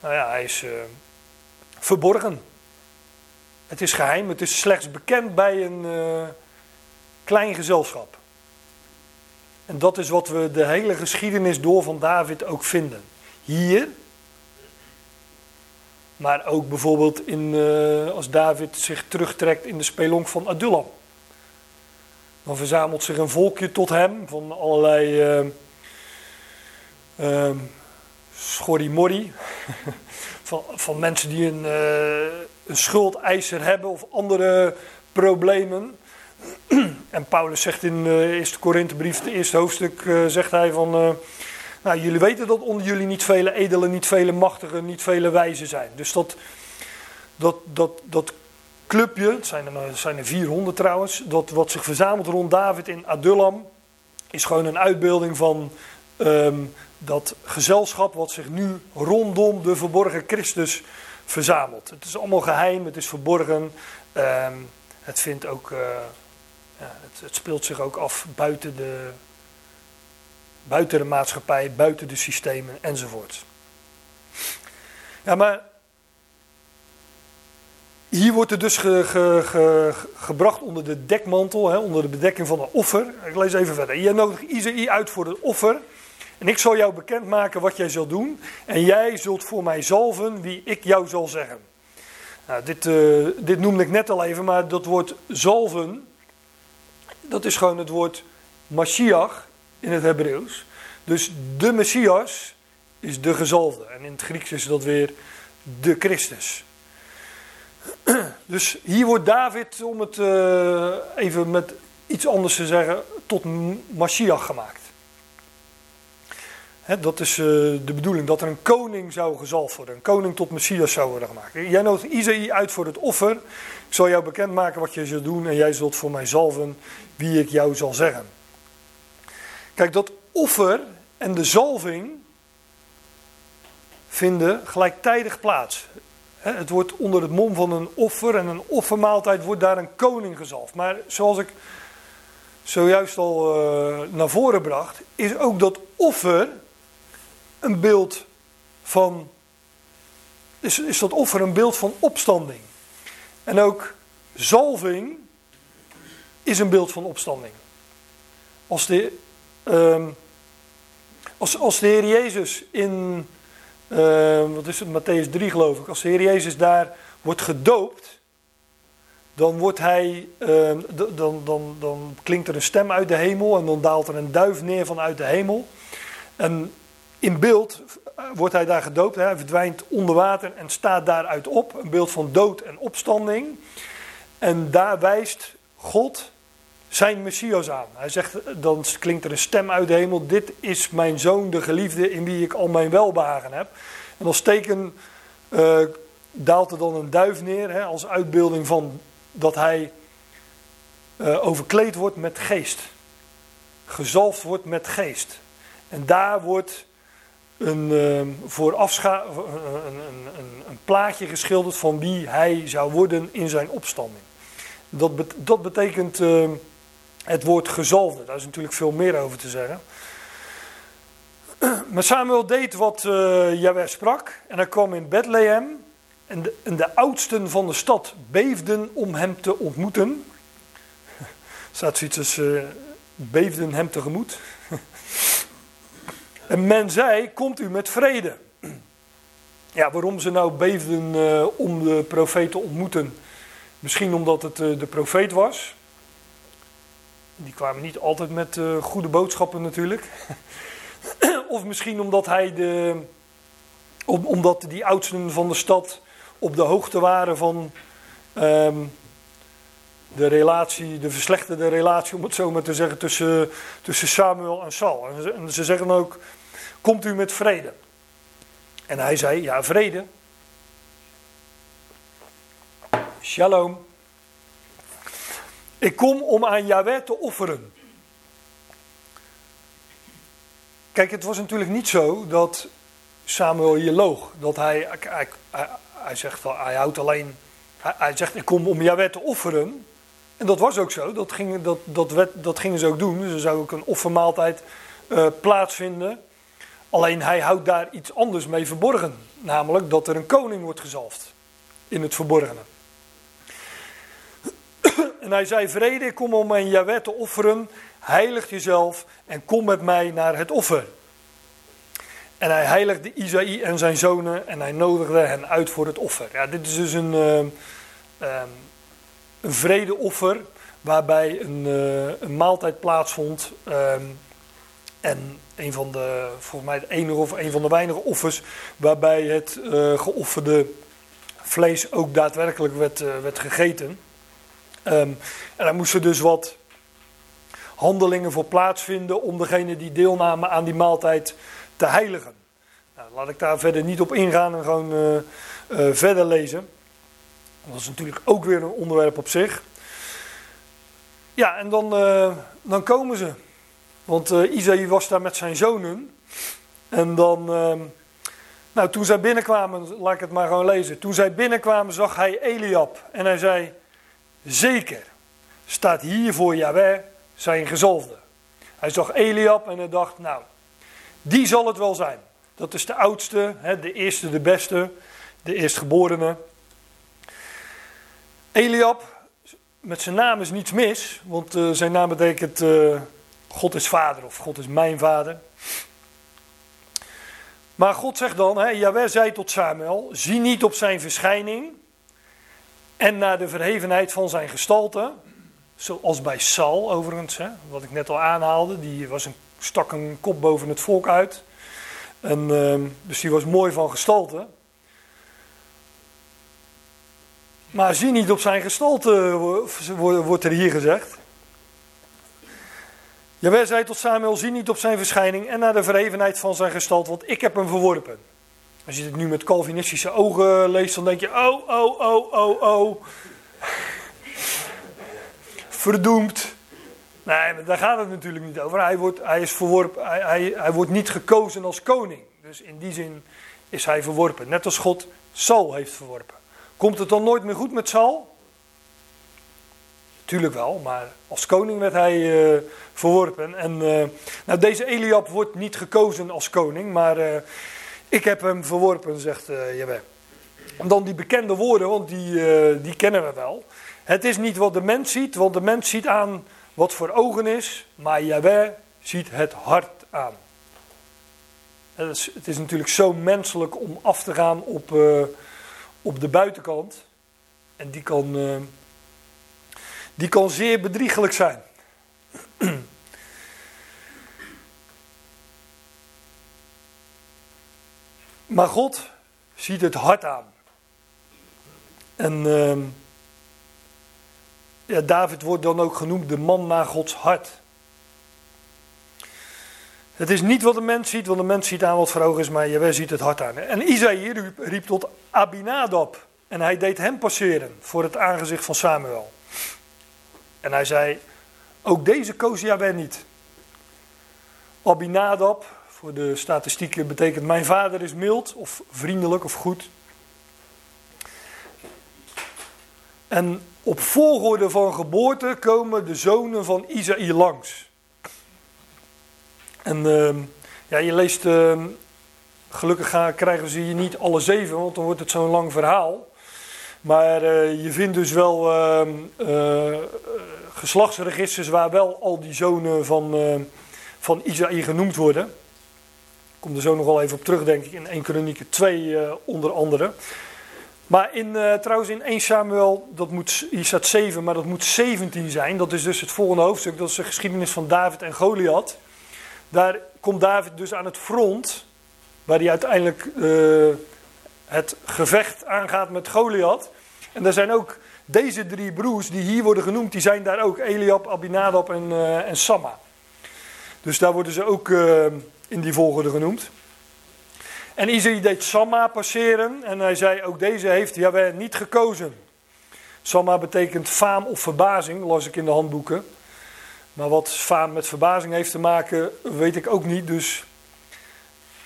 Nou ja, hij is uh, verborgen. Het is geheim, het is slechts bekend bij een, uh, klein gezelschap. En dat is wat we de hele geschiedenis door van David ook vinden. Hier, maar ook bijvoorbeeld in, als David zich terugtrekt in de spelonk van Adullam. Dan verzamelt zich een volkje tot hem van allerlei uh, uh, van, van mensen die een, uh, een schuldeiser hebben of andere problemen. En Paulus zegt in de eerste Korinthebrief, het eerste hoofdstuk, uh, zegt hij van... Nou, jullie weten dat onder jullie niet vele edelen, niet vele machtigen, niet vele wijzen zijn. Dus dat, dat, dat, dat clubje, het zijn, er, zijn er 400 trouwens, dat wat zich verzamelt rond David in Adullam, is gewoon een uitbeelding van um, dat gezelschap wat zich nu rondom de verborgen Christus verzamelt. Het is allemaal geheim, het is verborgen. Um, het vindt ook... Uh, ja, het, het, speelt zich ook af buiten de, buiten de maatschappij, buiten de systemen enzovoort. Ja, maar hier wordt het dus ge, ge, ge, gebracht onder de dekmantel, hè, onder de bedekking van een offer. Ik lees even verder. Je nodigt Isaïe uit voor het offer. En ik zal jou bekendmaken wat jij zult doen. En jij zult voor mij zalven wie ik jou zal zeggen. Nou, dit, uh, dit noemde ik net al even, maar dat woord zalven dat is gewoon het woord Mashiach in het Hebreeuws. Dus de Messias is de gezalfde. En in het Grieks is dat weer de Christus. Dus hier wordt David, om het uh, even met iets anders te zeggen, tot Mashiach gemaakt. dat is uh, de bedoeling, dat er een koning zou gezalfd worden. Een koning tot Messias zou worden gemaakt. Jij nodigt Isaïe uit voor het offer. Ik zal jou bekendmaken wat je zult doen en jij zult voor mij zalven wie ik jou zal zeggen. Kijk, dat offer en de zalving vinden gelijktijdig plaats. Het wordt onder het mom van een offer en een offermaaltijd wordt daar een koning gezalfd. Maar zoals ik zojuist al uh, naar voren bracht, is ook dat offer een beeld van. Is, is dat offer een beeld van opstanding? En ook zalving is een beeld van opstanding. Als de, uh, als, als de Heer Jezus in, uh, wat is het, Matthäus 3 geloof ik, als de Heer Jezus daar wordt gedoopt, dan, wordt hij, uh, dan, dan, dan klinkt er een stem uit de hemel en dan daalt er een duif neer vanuit de hemel. En in beeld eh, wordt hij daar gedoopt, hij verdwijnt onder water en staat daaruit op, een beeld van dood en opstanding. En daar wijst God zijn Messias aan. Hij zegt, dan klinkt er een stem uit de hemel, dit is mijn zoon, de geliefde, in wie ik al mijn welbehagen heb. En als teken uh, daalt er dan een duif neer, hè, als uitbeelding van dat hij uh, overkleed wordt met geest. Gezalfd wordt met geest. En daar wordt een, uh, een, een, een, plaatje geschilderd van wie hij zou worden in zijn opstanding. Dat, bet dat betekent het woord gezalfde. Daar is natuurlijk veel meer over te zeggen. Maar Samuel deed wat uh, Jaweh sprak. En hij kwam in Bethlehem. En de, en de oudsten van de stad beefden om hem te ontmoeten. Er staat zoiets als uh, beefden hem tegemoet. en men zei, komt u met vrede. Ja, waarom ze nou beefden uh, om de profeet te ontmoeten. Misschien omdat het de profeet was. Die kwamen niet altijd met uh, goede boodschappen natuurlijk. of misschien omdat hij de. Om, omdat die oudsten van de stad op de hoogte waren van. Um, de relatie, de verslechterde relatie, om het zo maar te zeggen, tussen, tussen Samuel en Saul. En ze, en ze zeggen ook: Komt u met vrede? En hij zei: Ja, vrede. Shalom. Ik kom om aan Yahweh te offeren. Kijk, het was natuurlijk niet zo dat Samuel hier loog. Dat hij, hij, hij, zegt, hij houdt alleen, hij, zegt ik kom om Yahweh te offeren. En dat was ook zo, dat, ging, dat, dat, dat gingen ze ook doen. Dus er zou ook een offermaaltijd uh, plaatsvinden. Alleen hij houdt daar iets anders mee verborgen. Namelijk dat er een koning wordt gezalfd. In het verborgene. En hij zei: Vrede, ik kom om mijn Jaweh te offeren. Heilig jezelf en kom met mij naar het offer. En hij heiligde Isaïe en zijn zonen en hij nodigde hen uit voor het offer. Ja, dit is dus een, uh, um, een vredeoffer waarbij een, uh, een maaltijd plaatsvond. Um, en een van de, volgens mij het enige of een van de weinige offers waarbij het uh, geofferde vlees ook daadwerkelijk werd, werd gegeten. Um, en daar moesten dus wat handelingen voor plaatsvinden om degene die deelnamen aan die maaltijd te heiligen. Nou, laat ik daar verder niet op ingaan en gewoon uh, uh, verder lezen. Dat is natuurlijk ook weer een onderwerp op zich. Ja, en dan, uh, dan komen ze. Want Isaïe was daar met zijn zonen. En dan, ehm, nou toen zij binnenkwamen, laat ik het maar gewoon lezen. Toen zij binnenkwamen zag hij Eliab en hij zei... Zeker staat hier voor Yahweh zijn gezalfde. Hij zag Eliab en hij dacht, nou, die zal het wel zijn. Dat is de oudste, de eerste, de beste, de eerstgeborene. Eliab, met zijn naam is niets mis, want uh, zijn naam betekent uh, God is vader of God is mijn vader. Maar God zegt dan, hè, Yahweh zei tot Samuel, zie niet op zijn verschijning, en naar de verhevenheid van zijn gestalte, zoals bij Saul overigens, hè, wat ik net al aanhaalde, die was een, stak een kop boven het volk uit. En, uh, dus die was mooi van gestalte. Maar zie niet op zijn gestalte, wordt er hier gezegd. Jawel zei tot Samuel, zie niet op zijn verschijning en naar de verhevenheid van zijn gestalte, want ik heb hem verworpen. Als je dit nu met Calvinistische ogen leest, dan denk je: oh, oh, oh, oh, oh. Verdoemd. Nee, daar gaat het natuurlijk niet over. Hij wordt, hij is verworpen, hij, hij, wordt niet gekozen als koning. Dus in die zin is hij verworpen. Net als God Saul heeft verworpen. Komt het dan nooit meer goed met Saul? Tuurlijk wel, maar als koning werd hij uh, verworpen. En uh, nou, deze Eliab wordt niet gekozen als koning, maar uh, ik heb hem verworpen, zegt uh. En dan die bekende woorden, want die, uh, die kennen we wel. Het is niet wat de mens ziet, want de mens ziet aan wat voor ogen is, maar Jawel ziet het hart aan. Het is, het is, natuurlijk zo menselijk om af te gaan op, uh, op de buitenkant. En die kan, die kan zeer bedriegelijk zijn. Maar God ziet het hart aan. En uh, ja, David wordt dan ook genoemd de man naar Gods hart. Het is niet wat de mens ziet, want de mens ziet aan wat voor ogen is, maar Jawel ziet het hart aan. En Isaïe riep, riep tot Abinadab en hij deed hem passeren voor het aangezicht van Samuel. En hij zei, ook deze koos Jawel niet. Abinadab, voor de statistieken betekent mijn vader is mild of vriendelijk of goed. En op volgorde van geboorte komen de zonen van Isaïe langs. En uh, ja, je leest, uh, gelukkig krijgen ze hier niet alle zeven, want dan wordt het zo'n lang verhaal. Maar uh, je vindt dus wel uh, geslachtsregisters waar wel al die zonen van, van Isaïe genoemd worden. Kom er zo nog wel even op terug, denk ik, in 1 Kronieken 2 onder andere. Maar in, uh, trouwens in 1 Samuel, dat moet, hier staat 7, maar dat moet 17 zijn. Dat is dus het volgende hoofdstuk, dat is de geschiedenis van David en Goliath. Daar komt David dus aan het front, waar hij uiteindelijk uh, het gevecht aangaat met Goliath. En daar zijn ook deze drie broers die hier worden genoemd, die zijn daar ook. Eliab, Abinadab en, uh, en Samma. Dus daar worden ze ook in die volgorde genoemd. En Isaïe deed Samma passeren en hij zei, ook deze heeft Jaweh niet gekozen. Samma betekent faam of verbazing, las ik in de handboeken. Maar wat faam met verbazing heeft te maken, weet ik ook niet. Dus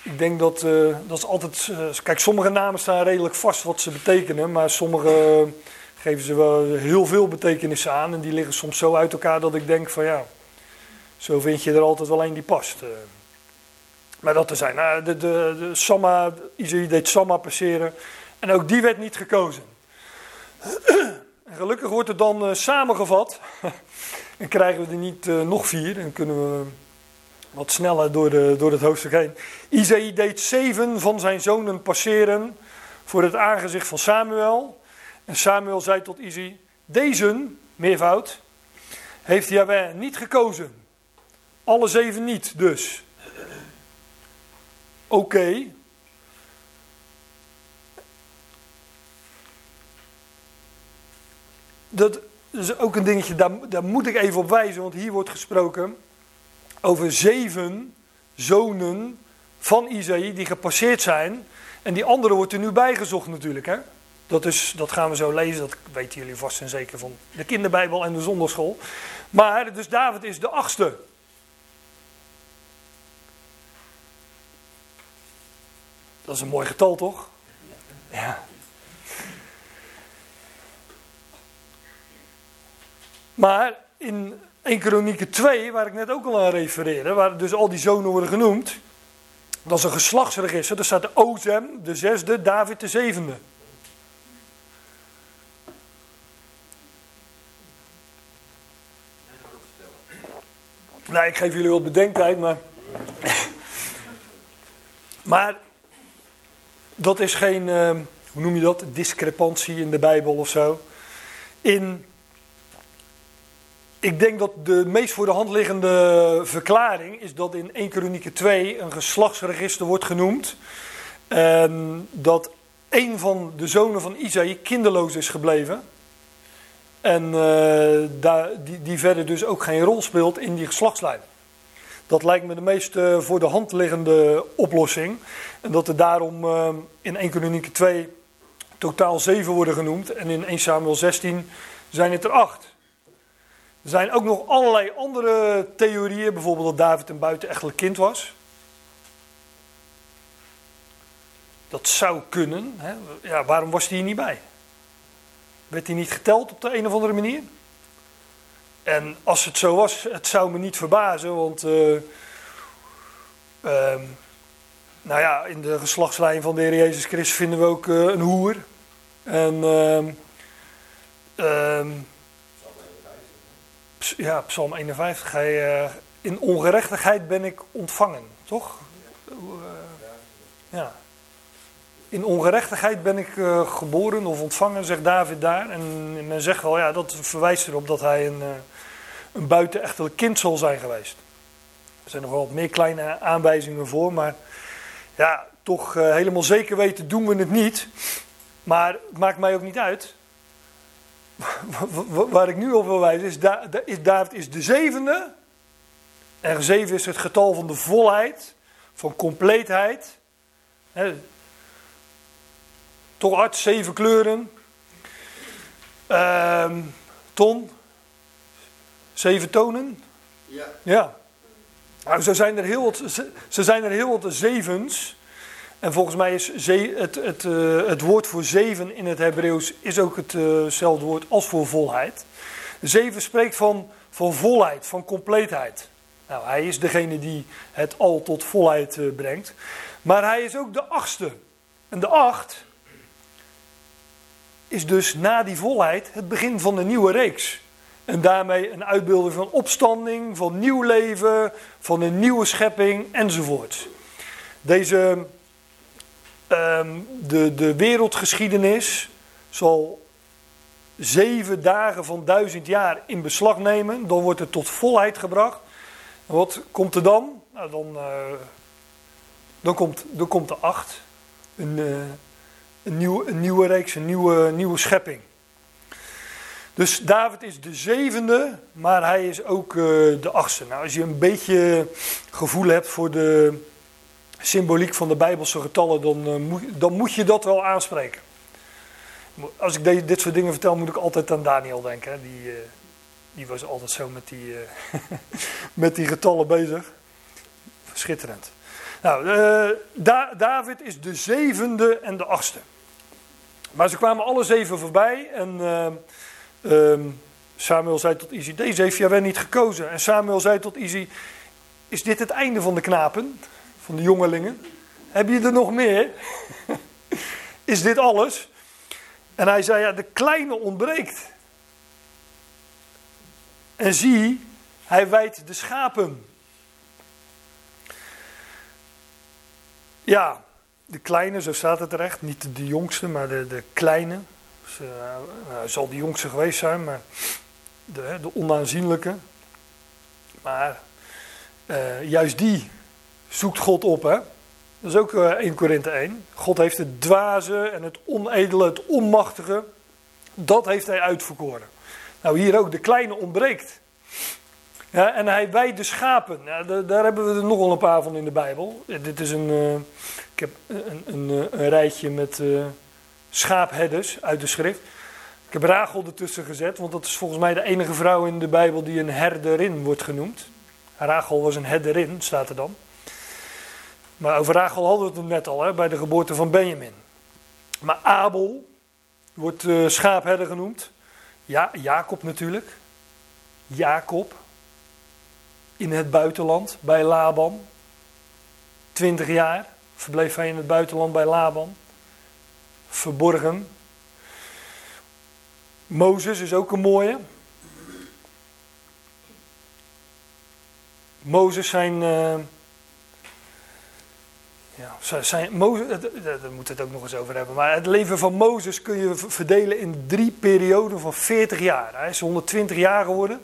ik denk dat, uh, dat is altijd... Uh, kijk, sommige namen staan redelijk vast wat ze betekenen. Maar sommige geven ze wel heel veel betekenissen aan. En die liggen soms zo uit elkaar dat ik denk van ja... Zo vind je er altijd wel een die past. Maar dat te zijn. Nou, de, de, de Samma, Isaïe deed Samma passeren. En ook die werd niet gekozen. En gelukkig wordt het dan uh, samengevat. en krijgen we er niet uh, nog vier. En kunnen we wat sneller door, de, door het hoofdstuk heen. Isaïe deed zeven van zijn zonen passeren. Voor het aangezicht van Samuel. En Samuel zei tot Isaïe: Deze, meervoud, heeft Jahweh niet gekozen. Alle zeven niet dus oké. Dat is ook een dingetje, daar, daar moet ik even op wijzen, want hier wordt gesproken over zeven zonen van Isaïe die gepasseerd zijn. En die andere wordt er nu bijgezocht natuurlijk. Hè? Dat, is, dat gaan we zo lezen, dat weten jullie vast en zeker van de kinderbijbel en de zondagschool. Maar, dus David is de achtste. Dat is een mooi getal, toch? Ja. Maar in 1 Kronieken 2, waar ik net ook al aan refereerde, waar dus al die zonen worden genoemd, dat is een geslachtsregister. Daar staat de Ozem, de zesde, David de zevende. Nou, ik geef jullie wat bedenktijd, maar. maar dat is geen, ehm, hoe noem je dat, discrepantie in de Bijbel of zo. In, ik denk dat de meest voor de hand liggende verklaring is dat in 1 Kronieken 2 een geslachtsregister wordt genoemd. En dat een van de zonen van Isaïe kinderloos is gebleven. En daar, die, die verder dus ook geen rol speelt in die geslachtslijn. Dat lijkt me de meest uh, voor de hand liggende oplossing. En dat er daarom uh, in 1 Kronieken 2 totaal 7 worden genoemd. En in 1 Samuel 16 zijn het er 8. Er zijn ook nog allerlei andere theorieën. Bijvoorbeeld dat David een buitenechtelijk kind was. Dat zou kunnen. Hè? Ja, waarom was hij hier niet bij? Werd hij niet geteld op de een of andere manier? En als het zo was, het zou me niet verbazen, want uh, um, nou ja, in de geslachtslijn van de Heer Jezus Christus vinden we ook uh, een hoer. En um, um, ja, Psalm 51, hij, uh, in ongerechtigheid ben ik ontvangen, toch? ja. In ongerechtigheid ben ik geboren of ontvangen, zegt David daar. En men zegt wel, ja, dat verwijst erop dat hij een, een buitenechtelijk kind zal zijn geweest. Er zijn nog wel wat meer kleine aanwijzingen voor, maar ja, toch uh, helemaal zeker weten doen we het niet. Maar het maakt mij ook niet uit. waar ik nu op wil wijzen, is, da, is David is de zevende. En zeven is het getal van de volheid, van compleetheid. He, toch hard, zeven kleuren. Uh, ton, zeven tonen. Ja. Ja. Nou, zo zijn er heel wat, ze zijn er heel wat zevens. En volgens mij is ze, het, het, uh, het woord voor zeven in het Hebreeuws is ook hetzelfde woord als voor volheid. Zeven spreekt van, van volheid, van compleetheid. Nou, hij is degene die het al tot volheid uh, brengt. Maar hij is ook de achtste. En de acht is dus na die volheid het begin van de nieuwe reeks. En daarmee een uitbeelding van opstanding, van nieuw leven, van een nieuwe schepping enzovoort. Deze, um, de, de wereldgeschiedenis zal zeven dagen van duizend jaar in beslag nemen. Dan wordt het tot volheid gebracht. En wat komt er dan? Nou, dan, uh, dan, komt, dan komt de acht. Een, uh, een, nieuw, een nieuwe reeks, een nieuwe, nieuwe schepping. Dus David is de zevende, maar hij is ook uh, de achtste. Nou, als je een beetje gevoel hebt voor de symboliek van de Bijbelse getallen, dan, uh, moet, dan moet je dat wel aanspreken. Als ik de, dit soort dingen vertel, moet ik altijd aan Daniel denken. Die, uh, die was altijd zo met die, met die getallen bezig. Schitterend. Nou, da David is de zevende en de achtste. Maar ze kwamen alle zeven voorbij en Um, Samuel zei tot Izzy, deze heeft Jawel niet gekozen. En Samuel zei tot Izzy, is dit het einde van de knapen, van de jongelingen? Heb je er nog meer? is dit alles? En hij zei, ja, de kleine ontbreekt. En zie, hij wijdt de schapen. Ja, de kleine, zo staat het terecht. Niet de jongste, maar de, de kleine. Dus, uh, zal de jongste geweest zijn, maar de, de onaanzienlijke. Maar uh, juist die zoekt God op, hè. Dat is ook uh, 1 Korinthe 1. God heeft het dwaze en het onedele, het onmachtige, dat heeft hij uitverkoren. Nou, hier ook, de kleine ontbreekt. Ja, en hij wijdt de schapen. Daar, hebben we er nogal een paar van in de Bijbel. Dit is een, ik heb een, een, een rijtje met schaapherders uit de schrift. Ik heb Rachel ertussen gezet, want dat is volgens mij de enige vrouw in de Bijbel die een herderin wordt genoemd. Rachel was een herderin, staat er dan. Maar over Rachel hadden we het net al, hè, bij de geboorte van Benjamin. Maar Abel wordt uh, schaapherder genoemd. Ja, Jacob natuurlijk. Jacob. In het buitenland, bij Laban. Twintig jaar verbleef hij in het buitenland bij Laban verborgen. Mozes is ook een mooie. Mozes zijn. Uh, ja, zijn Mozes, daar moeten we het ook nog eens over hebben. Maar het leven van Mozes kun je verdelen in drie perioden van 40 jaar. Hij is 120 jaar geworden.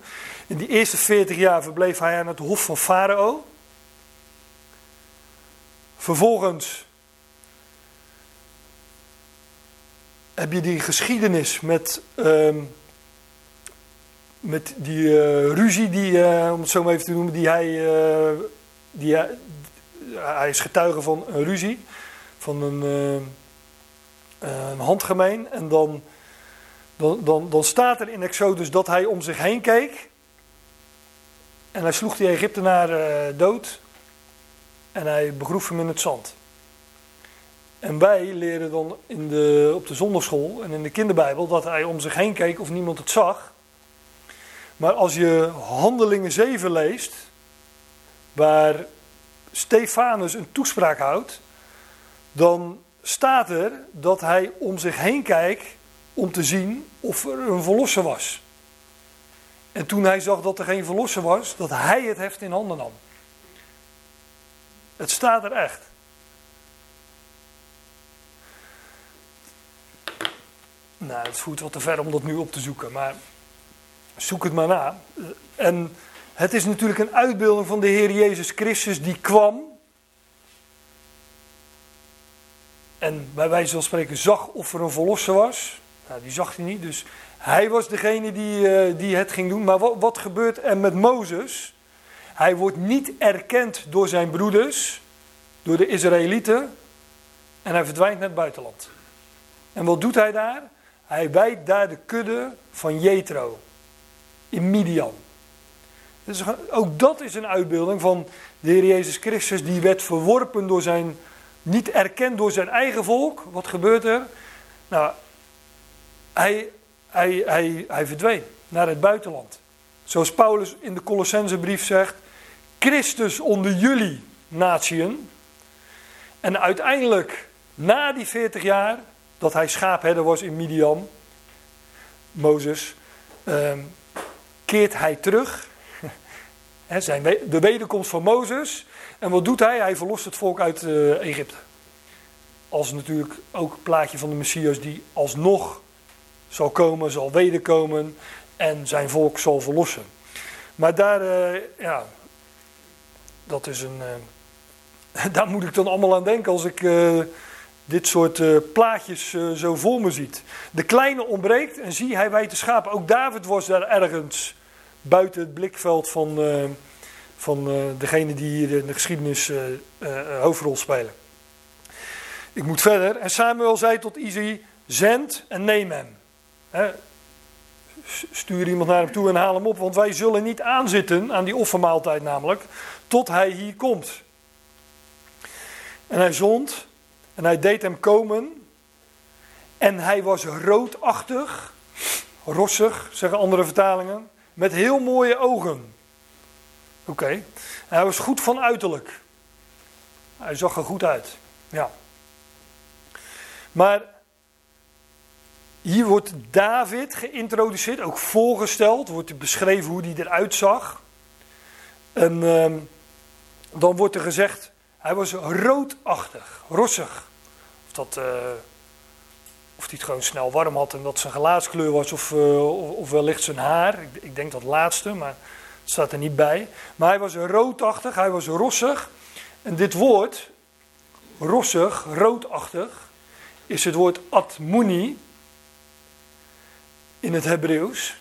In die eerste 40 jaar verbleef hij aan het hof van Farao. Vervolgens heb je die geschiedenis met, uh, met die uh, ruzie, die, uh, om het zo maar even te noemen, die hij, uh, die hij, hij is getuige van een ruzie, van een, een handgemeen. En dan, dan, dan, dan staat er in Exodus dat hij om zich heen keek. En hij sloeg die Egyptenaar dood. En hij begroef hem in het zand. En wij leren dan in de, op de zondagschool en in de kinderbijbel dat hij om zich heen keek of niemand het zag. Maar als je Handelingen 7 leest, waar Stefanus een toespraak houdt, dan staat er dat hij om zich heen kijkt om te zien of er een verlosser was. En toen hij zag dat er geen verlosser was, dat hij het heft in handen nam. Het staat er echt. Nou, het voert wat te ver om dat nu op te zoeken, maar zoek het maar na. En het is natuurlijk een uitbeelding van de Heer Jezus Christus die kwam. En bij wijze van spreken zag of er een verlosser was. Nou, die zag hij niet, dus Hij was degene die, eh, die het ging doen. Maar wat, wat gebeurt er met Mozes? Hij wordt niet erkend door zijn broeders, door de Israëlieten. En hij verdwijnt naar het buitenland. En wat doet hij daar? Hij wijdt daar de kudde van Jethro in Midian. Dus ook dat is een uitbeelding van de Heer Jezus Christus. Die werd verworpen door zijn, niet erkend door zijn eigen volk. Wat gebeurt er? Nou, hij, hij, hij, hij verdween naar het buitenland. Zoals Paulus in de Colossensebrief zegt: Christus onder jullie natieën. En uiteindelijk, na die 40 jaar, dat hij schaapherder was in Midian, Mozes, ehm, keert hij terug. zijn, de wederkomst van Mozes. En wat doet hij? Hij verlost het volk uit uh, Egypte. Als natuurlijk ook een plaatje van de Messias die alsnog zal komen, zal wederkomen en zijn volk zal verlossen. Maar daar, uh, ja, dat is een. Uh, daar moet ik dan allemaal aan denken als ik dit soort plaatjes zo voor me ziet. De kleine ontbreekt en zie hij wijt de schapen. Ook David was daar ergens buiten het blikveld van, van degene die hier in de geschiedenis hoofdrol spelen. Ik moet verder. En Samuel zei tot Izzy: Zend en neem hem. Stuur iemand naar hem toe en haal hem op, want wij zullen niet aanzitten aan die offermaaltijd namelijk, tot hij hier komt. En hij zond en hij deed hem komen en hij was roodachtig, rossig, zeggen andere vertalingen, met heel mooie ogen. Oké, hij was goed van uiterlijk. Hij zag er goed uit, ja. Maar hier wordt David geïntroduceerd, ook voorgesteld, wordt beschreven hoe hij eruit zag. En ehm, dan wordt er gezegd, hij was roodachtig, rossig. Of, dat, uh, of hij het gewoon snel warm had en dat zijn gelaatskleur was, of, uh, of, wellicht zijn haar. Ik, ik, denk dat laatste, maar het staat er niet bij. Maar hij was roodachtig, hij was rossig. En dit woord, rossig, roodachtig, is het woord atmuni in het Hebreeuws.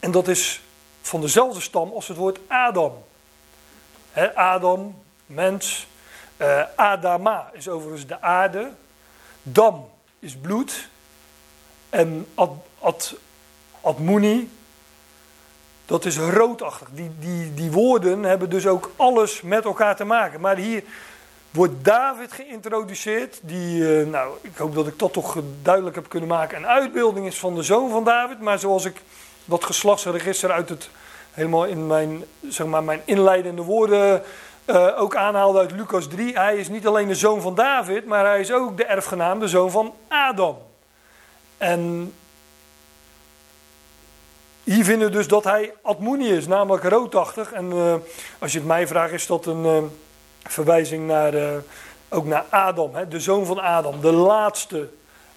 En dat is van dezelfde stam als het woord Adam. Adam, mens. Uh, Adama is overigens de aarde. Dam is bloed. En ad, ad, dat is roodachtig. Die, die, die woorden hebben dus ook alles met elkaar te maken. Maar hier wordt David geïntroduceerd. Die, uh, nou, ik hoop dat ik dat toch duidelijk heb kunnen maken. Een uitbeelding is van de zoon van David. Maar zoals ik dat geslachtsregister uit het, helemaal in mijn, zeg maar, mijn inleidende woorden uh, ook aanhaalde uit Lucas 3. Hij is niet alleen de zoon van David, maar hij is ook de erfgenaam, de zoon van Adam. En hier vinden we dus dat hij Admoni is, namelijk roodachtig. En uh, als je het mij vraagt, is dat een verwijzing naar, ook naar Adam, hè, de zoon van Adam, de laatste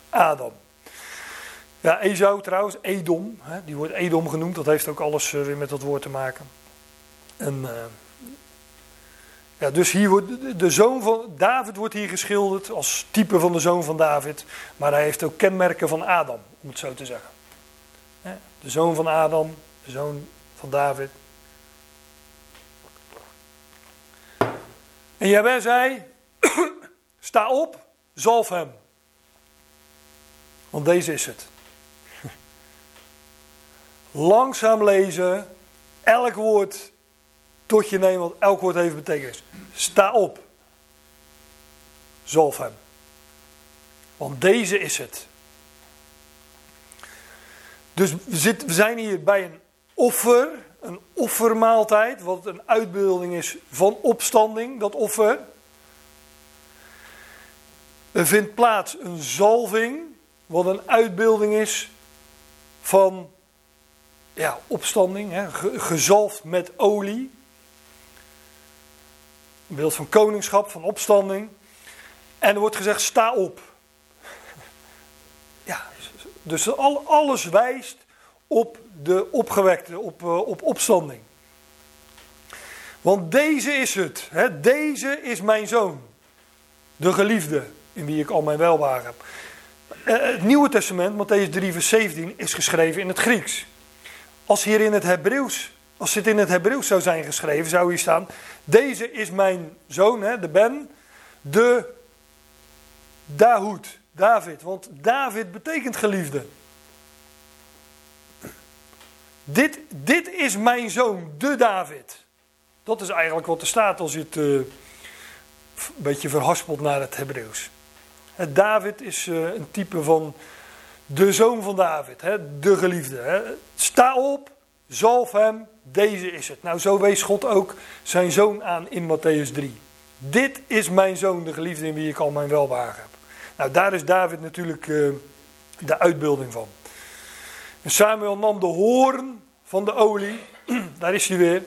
Adam. Ja, Esau trouwens, Edom, hè, die wordt Edom genoemd, dat heeft ook alles weer met dat woord te maken. En, ja, dus hier wordt de zoon van David wordt hier geschilderd als type van de zoon van David, maar hij heeft ook kenmerken van Adam, om het zo te zeggen. De zoon van Adam, de zoon van David, En Jabez zei, sta op, zalf hem. Want deze is het. Langzaam lezen, elk woord tot je nemen, elk woord heeft betekenis. Sta op, zalf hem. Want deze is het. Dus we, we zijn hier bij een offer een offermaaltijd, wat een uitbeelding is van opstanding, dat offer. Er vindt plaats een zalving, wat een uitbeelding is van ja, opstanding, hè, gezalfd met olie. Een beeld van koningschap, van opstanding. En er wordt gezegd: sta op. Ja, dus alles wijst op de opgewekte, op, uh, op opstanding. Want deze is het. Hè? Deze is mijn zoon. De geliefde, in wie ik al mijn welwaar heb. eh, het Nieuwe Testament, Matthäus 3, vers 17, is geschreven in het Grieks. Als hier in het Hebreeuws, als dit in het Hebreeuws zou zijn geschreven, zou hier staan: Deze is mijn zoon, hè, de Ben, de Dahoed, David. Want David betekent geliefde. Dit, dit is mijn zoon, de David. Dat is eigenlijk wat er staat als je het uh, een beetje verhaspelt naar het Hebreeuws. David is uh, een type van de zoon van David, hè, de geliefde. Hè. Sta op, zalf hem, deze is het. Nou, zo wees God ook zijn zoon aan in Matthäus 3. Dit is mijn zoon, de geliefde in wie ik al mijn welwagen heb. Nou, daar is David natuurlijk uh, de uitbeelding van. En Samuel nam de hoorn van de olie, daar is hij weer.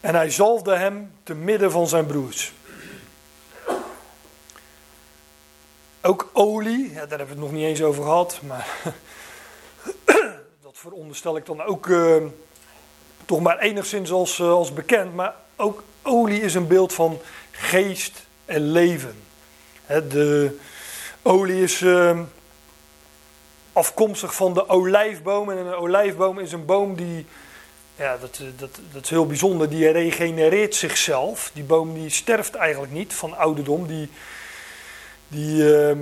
En hij zalfde hem te midden van zijn broers. Ook olie, ja, daar hebben we het nog niet eens over gehad, maar dat veronderstel ik dan ook uh, toch maar enigszins als, uh, als bekend. Maar ook olie is een beeld van geest en leven. De olie is uh, afkomstig van de olijfboom. En een olijfboom is een boom die, ja, dat, dat, dat is heel bijzonder, die regenereert zichzelf. Die boom die sterft eigenlijk niet van ouderdom. Die, die, uh,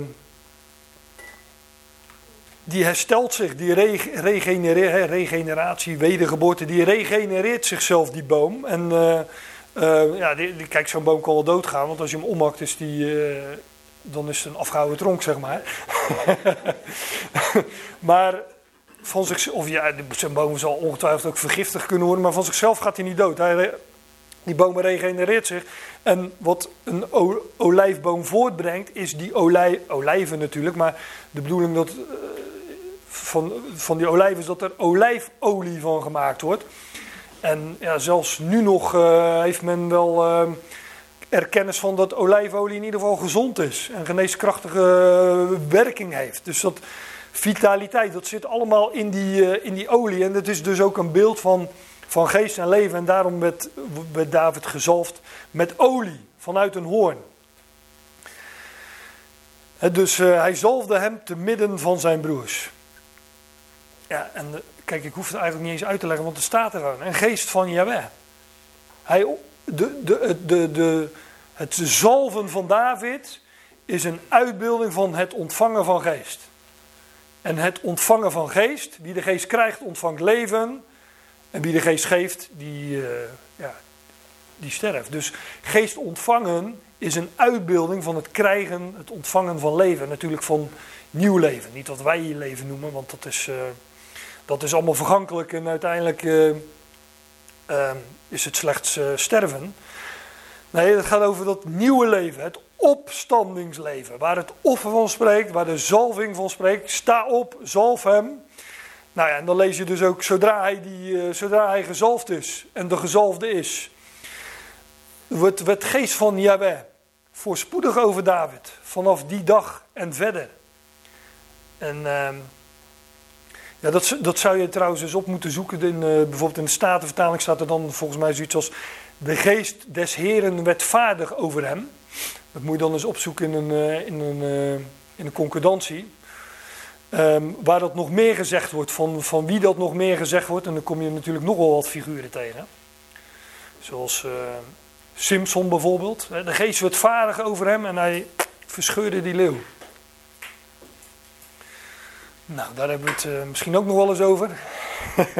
die herstelt zich, die regenereert, regeneratie, wedergeboorte, die regenereert zichzelf, die boom. En uh, uh, ja, die, die, kijk, zo'n boom kan wel doodgaan, want als je hem ommakt, is die, uh, dan is het een afgehouden tronk, zeg maar. maar van zichzelf, of ja, zo'n boom zal ongetwijfeld ook vergiftigd kunnen worden, maar van zichzelf gaat hij niet dood. Hij, die boom regenereert zich. En wat een olijfboom voortbrengt, is die olij, olijven natuurlijk. Maar de bedoeling dat, van, van die olijven is dat er olijfolie van gemaakt wordt. En ja, zelfs nu nog uh, heeft men wel uh, erkennis van dat olijfolie in ieder geval gezond is. En geneeskrachtige werking heeft. Dus dat vitaliteit, dat zit allemaal in die, in die olie. En dat is dus ook een beeld van van geest en leven. En daarom werd, werd David gezalfd met olie vanuit een hoorn. dus hij zalfde hem te midden van zijn broers. Ja, en kijk, ik hoef het eigenlijk niet eens uit te leggen, want er staat er gewoon. Een geest van Yahweh. Hij, de, de, de, de, het zalven van David is een uitbeelding van het ontvangen van geest. En het ontvangen van geest, wie de geest krijgt, ontvangt leven. En wie de geest geeft, die, uh, ja, die sterft. Dus geest ontvangen is een uitbeelding van het krijgen, het ontvangen van leven. Natuurlijk van nieuw leven. Niet wat wij hier leven noemen, want dat is, uh, dat is allemaal vergankelijk en uiteindelijk uh, is het slechts sterven. Nee, het gaat over dat nieuwe leven, het opstandingsleven. Waar het offer van spreekt, waar de zalving van spreekt. Sta op, zalf hem. Nou ja, en dan lees je dus ook, zodra hij, die, uh, zodra hij gezalfd is en de gezalfde is, wordt het geest van Yahweh voorspoedig over David. Vanaf die dag en verder. En uh, ja, dat, dat zou je trouwens eens op moeten zoeken. In, uh, bijvoorbeeld in de Statenvertaling staat er dan volgens mij zoiets als... De geest des Heren werd vaardig over hem. Dat moet je dan eens opzoeken in een, uh, in een, in een concordantie. Um, waar dat nog meer gezegd wordt, van, van wie dat nog meer gezegd wordt. En dan kom je natuurlijk nogal wat figuren tegen. Zoals Simpson bijvoorbeeld. De geest werd vaardig over hem en hij verscheurde die leeuw. Nou, daar hebben we het uh, misschien ook nog wel eens over.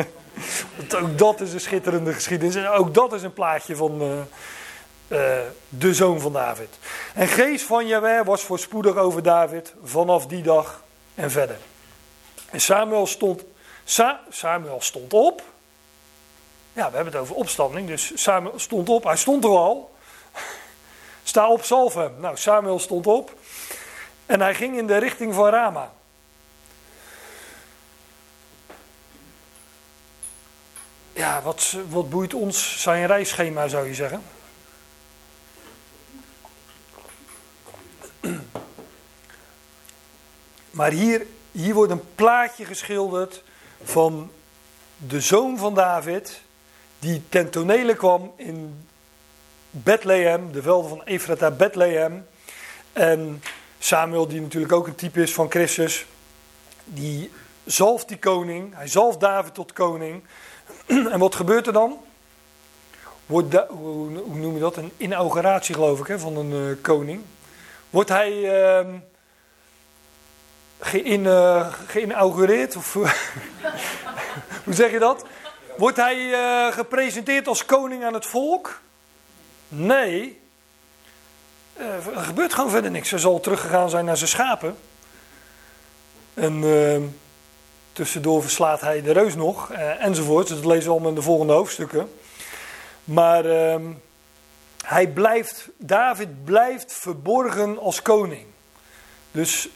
ook dat is een schitterende geschiedenis. En ook dat is een plaatje van uh, de zoon van David. En geest van Jaweh was voorspoedig over David vanaf die dag en verder. En Samuel stond, Sa, Samuel stond op. Ja, we hebben het over opstanding, dus Samuel stond op. Hij stond er al. Sta op, salve. Nou, Samuel stond op. En hij ging in de richting van Rama. Ja, wat, wat boeit ons zijn reisschema, zou je zeggen? Maar hier, hier wordt een plaatje geschilderd van de zoon van David, die ten tonele kwam in Bethlehem, de velden van Efrata Bethlehem. En Samuel, die natuurlijk ook een type is van Christus, die zalft die koning, hij zalft David tot koning. en wat gebeurt er dan? Wordt hoe, noem je dat? Een inauguratie, geloof ik, hè, van een uh, koning. Wordt hij uh, geïn, uh, geïnaugureerd? Of, hoe zeg je dat? Wordt hij uh, gepresenteerd als koning aan het volk? Nee. er gebeurt gewoon verder niks. Hij zal teruggegaan zijn naar zijn schapen. En ehm, tussendoor verslaat hij de reus nog, enzovoort. Dat lezen we allemaal in de volgende hoofdstukken. Maar ehm, hij blijft, David blijft verborgen als koning. Dus,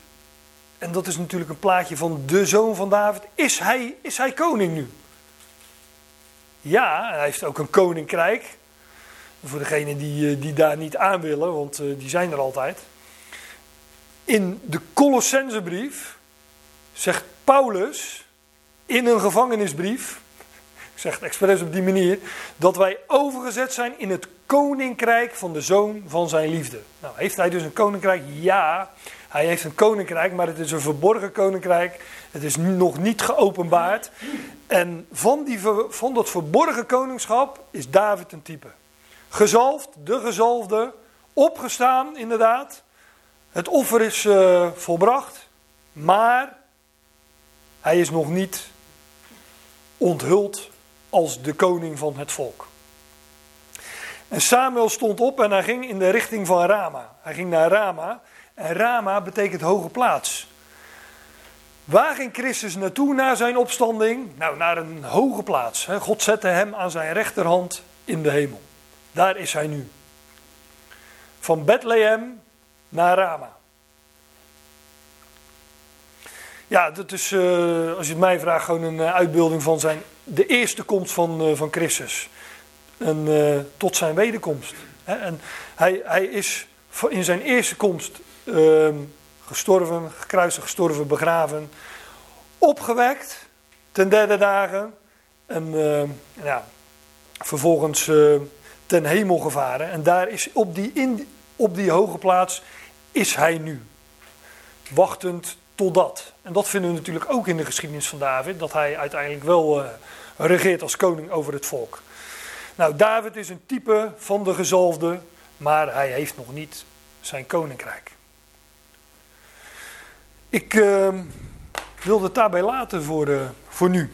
en dat is natuurlijk een plaatje van de zoon van David. Is hij, is hij koning nu? Ja, hij heeft ook een koninkrijk. Voor degenen die, eh, die daar niet aan willen, want eh, die zijn er altijd. In de Colossensebrief zegt Paulus in een gevangenisbrief ik zeg het expres op die manier, dat wij overgezet zijn in het koninkrijk van de zoon van zijn liefde. Nou, heeft hij dus een koninkrijk? Ja, hij heeft een koninkrijk, maar het is een verborgen koninkrijk. Het is nog niet geopenbaard. En van, die, van dat verborgen koningschap is David een type. Gezalfd, de gezalfde, opgestaan inderdaad. Het offer is uh, volbracht, maar hij is nog niet onthuld als de koning van het volk. En Samuel stond op en hij ging in de richting van Rama. Hij ging naar Rama. En Rama betekent hoge plaats. Waar ging Christus naartoe na zijn opstanding? Nou, naar een hoge plaats. God zette hem aan zijn rechterhand in de hemel. Daar is hij nu. Van Bethlehem naar Rama. Ja, dat is, uh, als je het mij vraagt, gewoon een eh, uitbeelding van zijn de eerste komst van, uh, van Christus. En, tot zijn wederkomst. En hij, hij is in zijn eerste komst uh, gestorven, gekruisigd, gestorven, begraven, opgewekt ten derde dagen. En ehm, ja, vervolgens eh, ten hemel gevaren. En daar is op die, in, op die hoge plaats is hij nu. Wachtend totdat. En dat vinden we natuurlijk ook in de geschiedenis van David, dat hij uiteindelijk wel uh, regeert als koning over het volk. Nou, David is een type van de gezalfde, maar hij heeft nog niet zijn koninkrijk. Ik uh, wil het daarbij laten voor, uh, voor nu.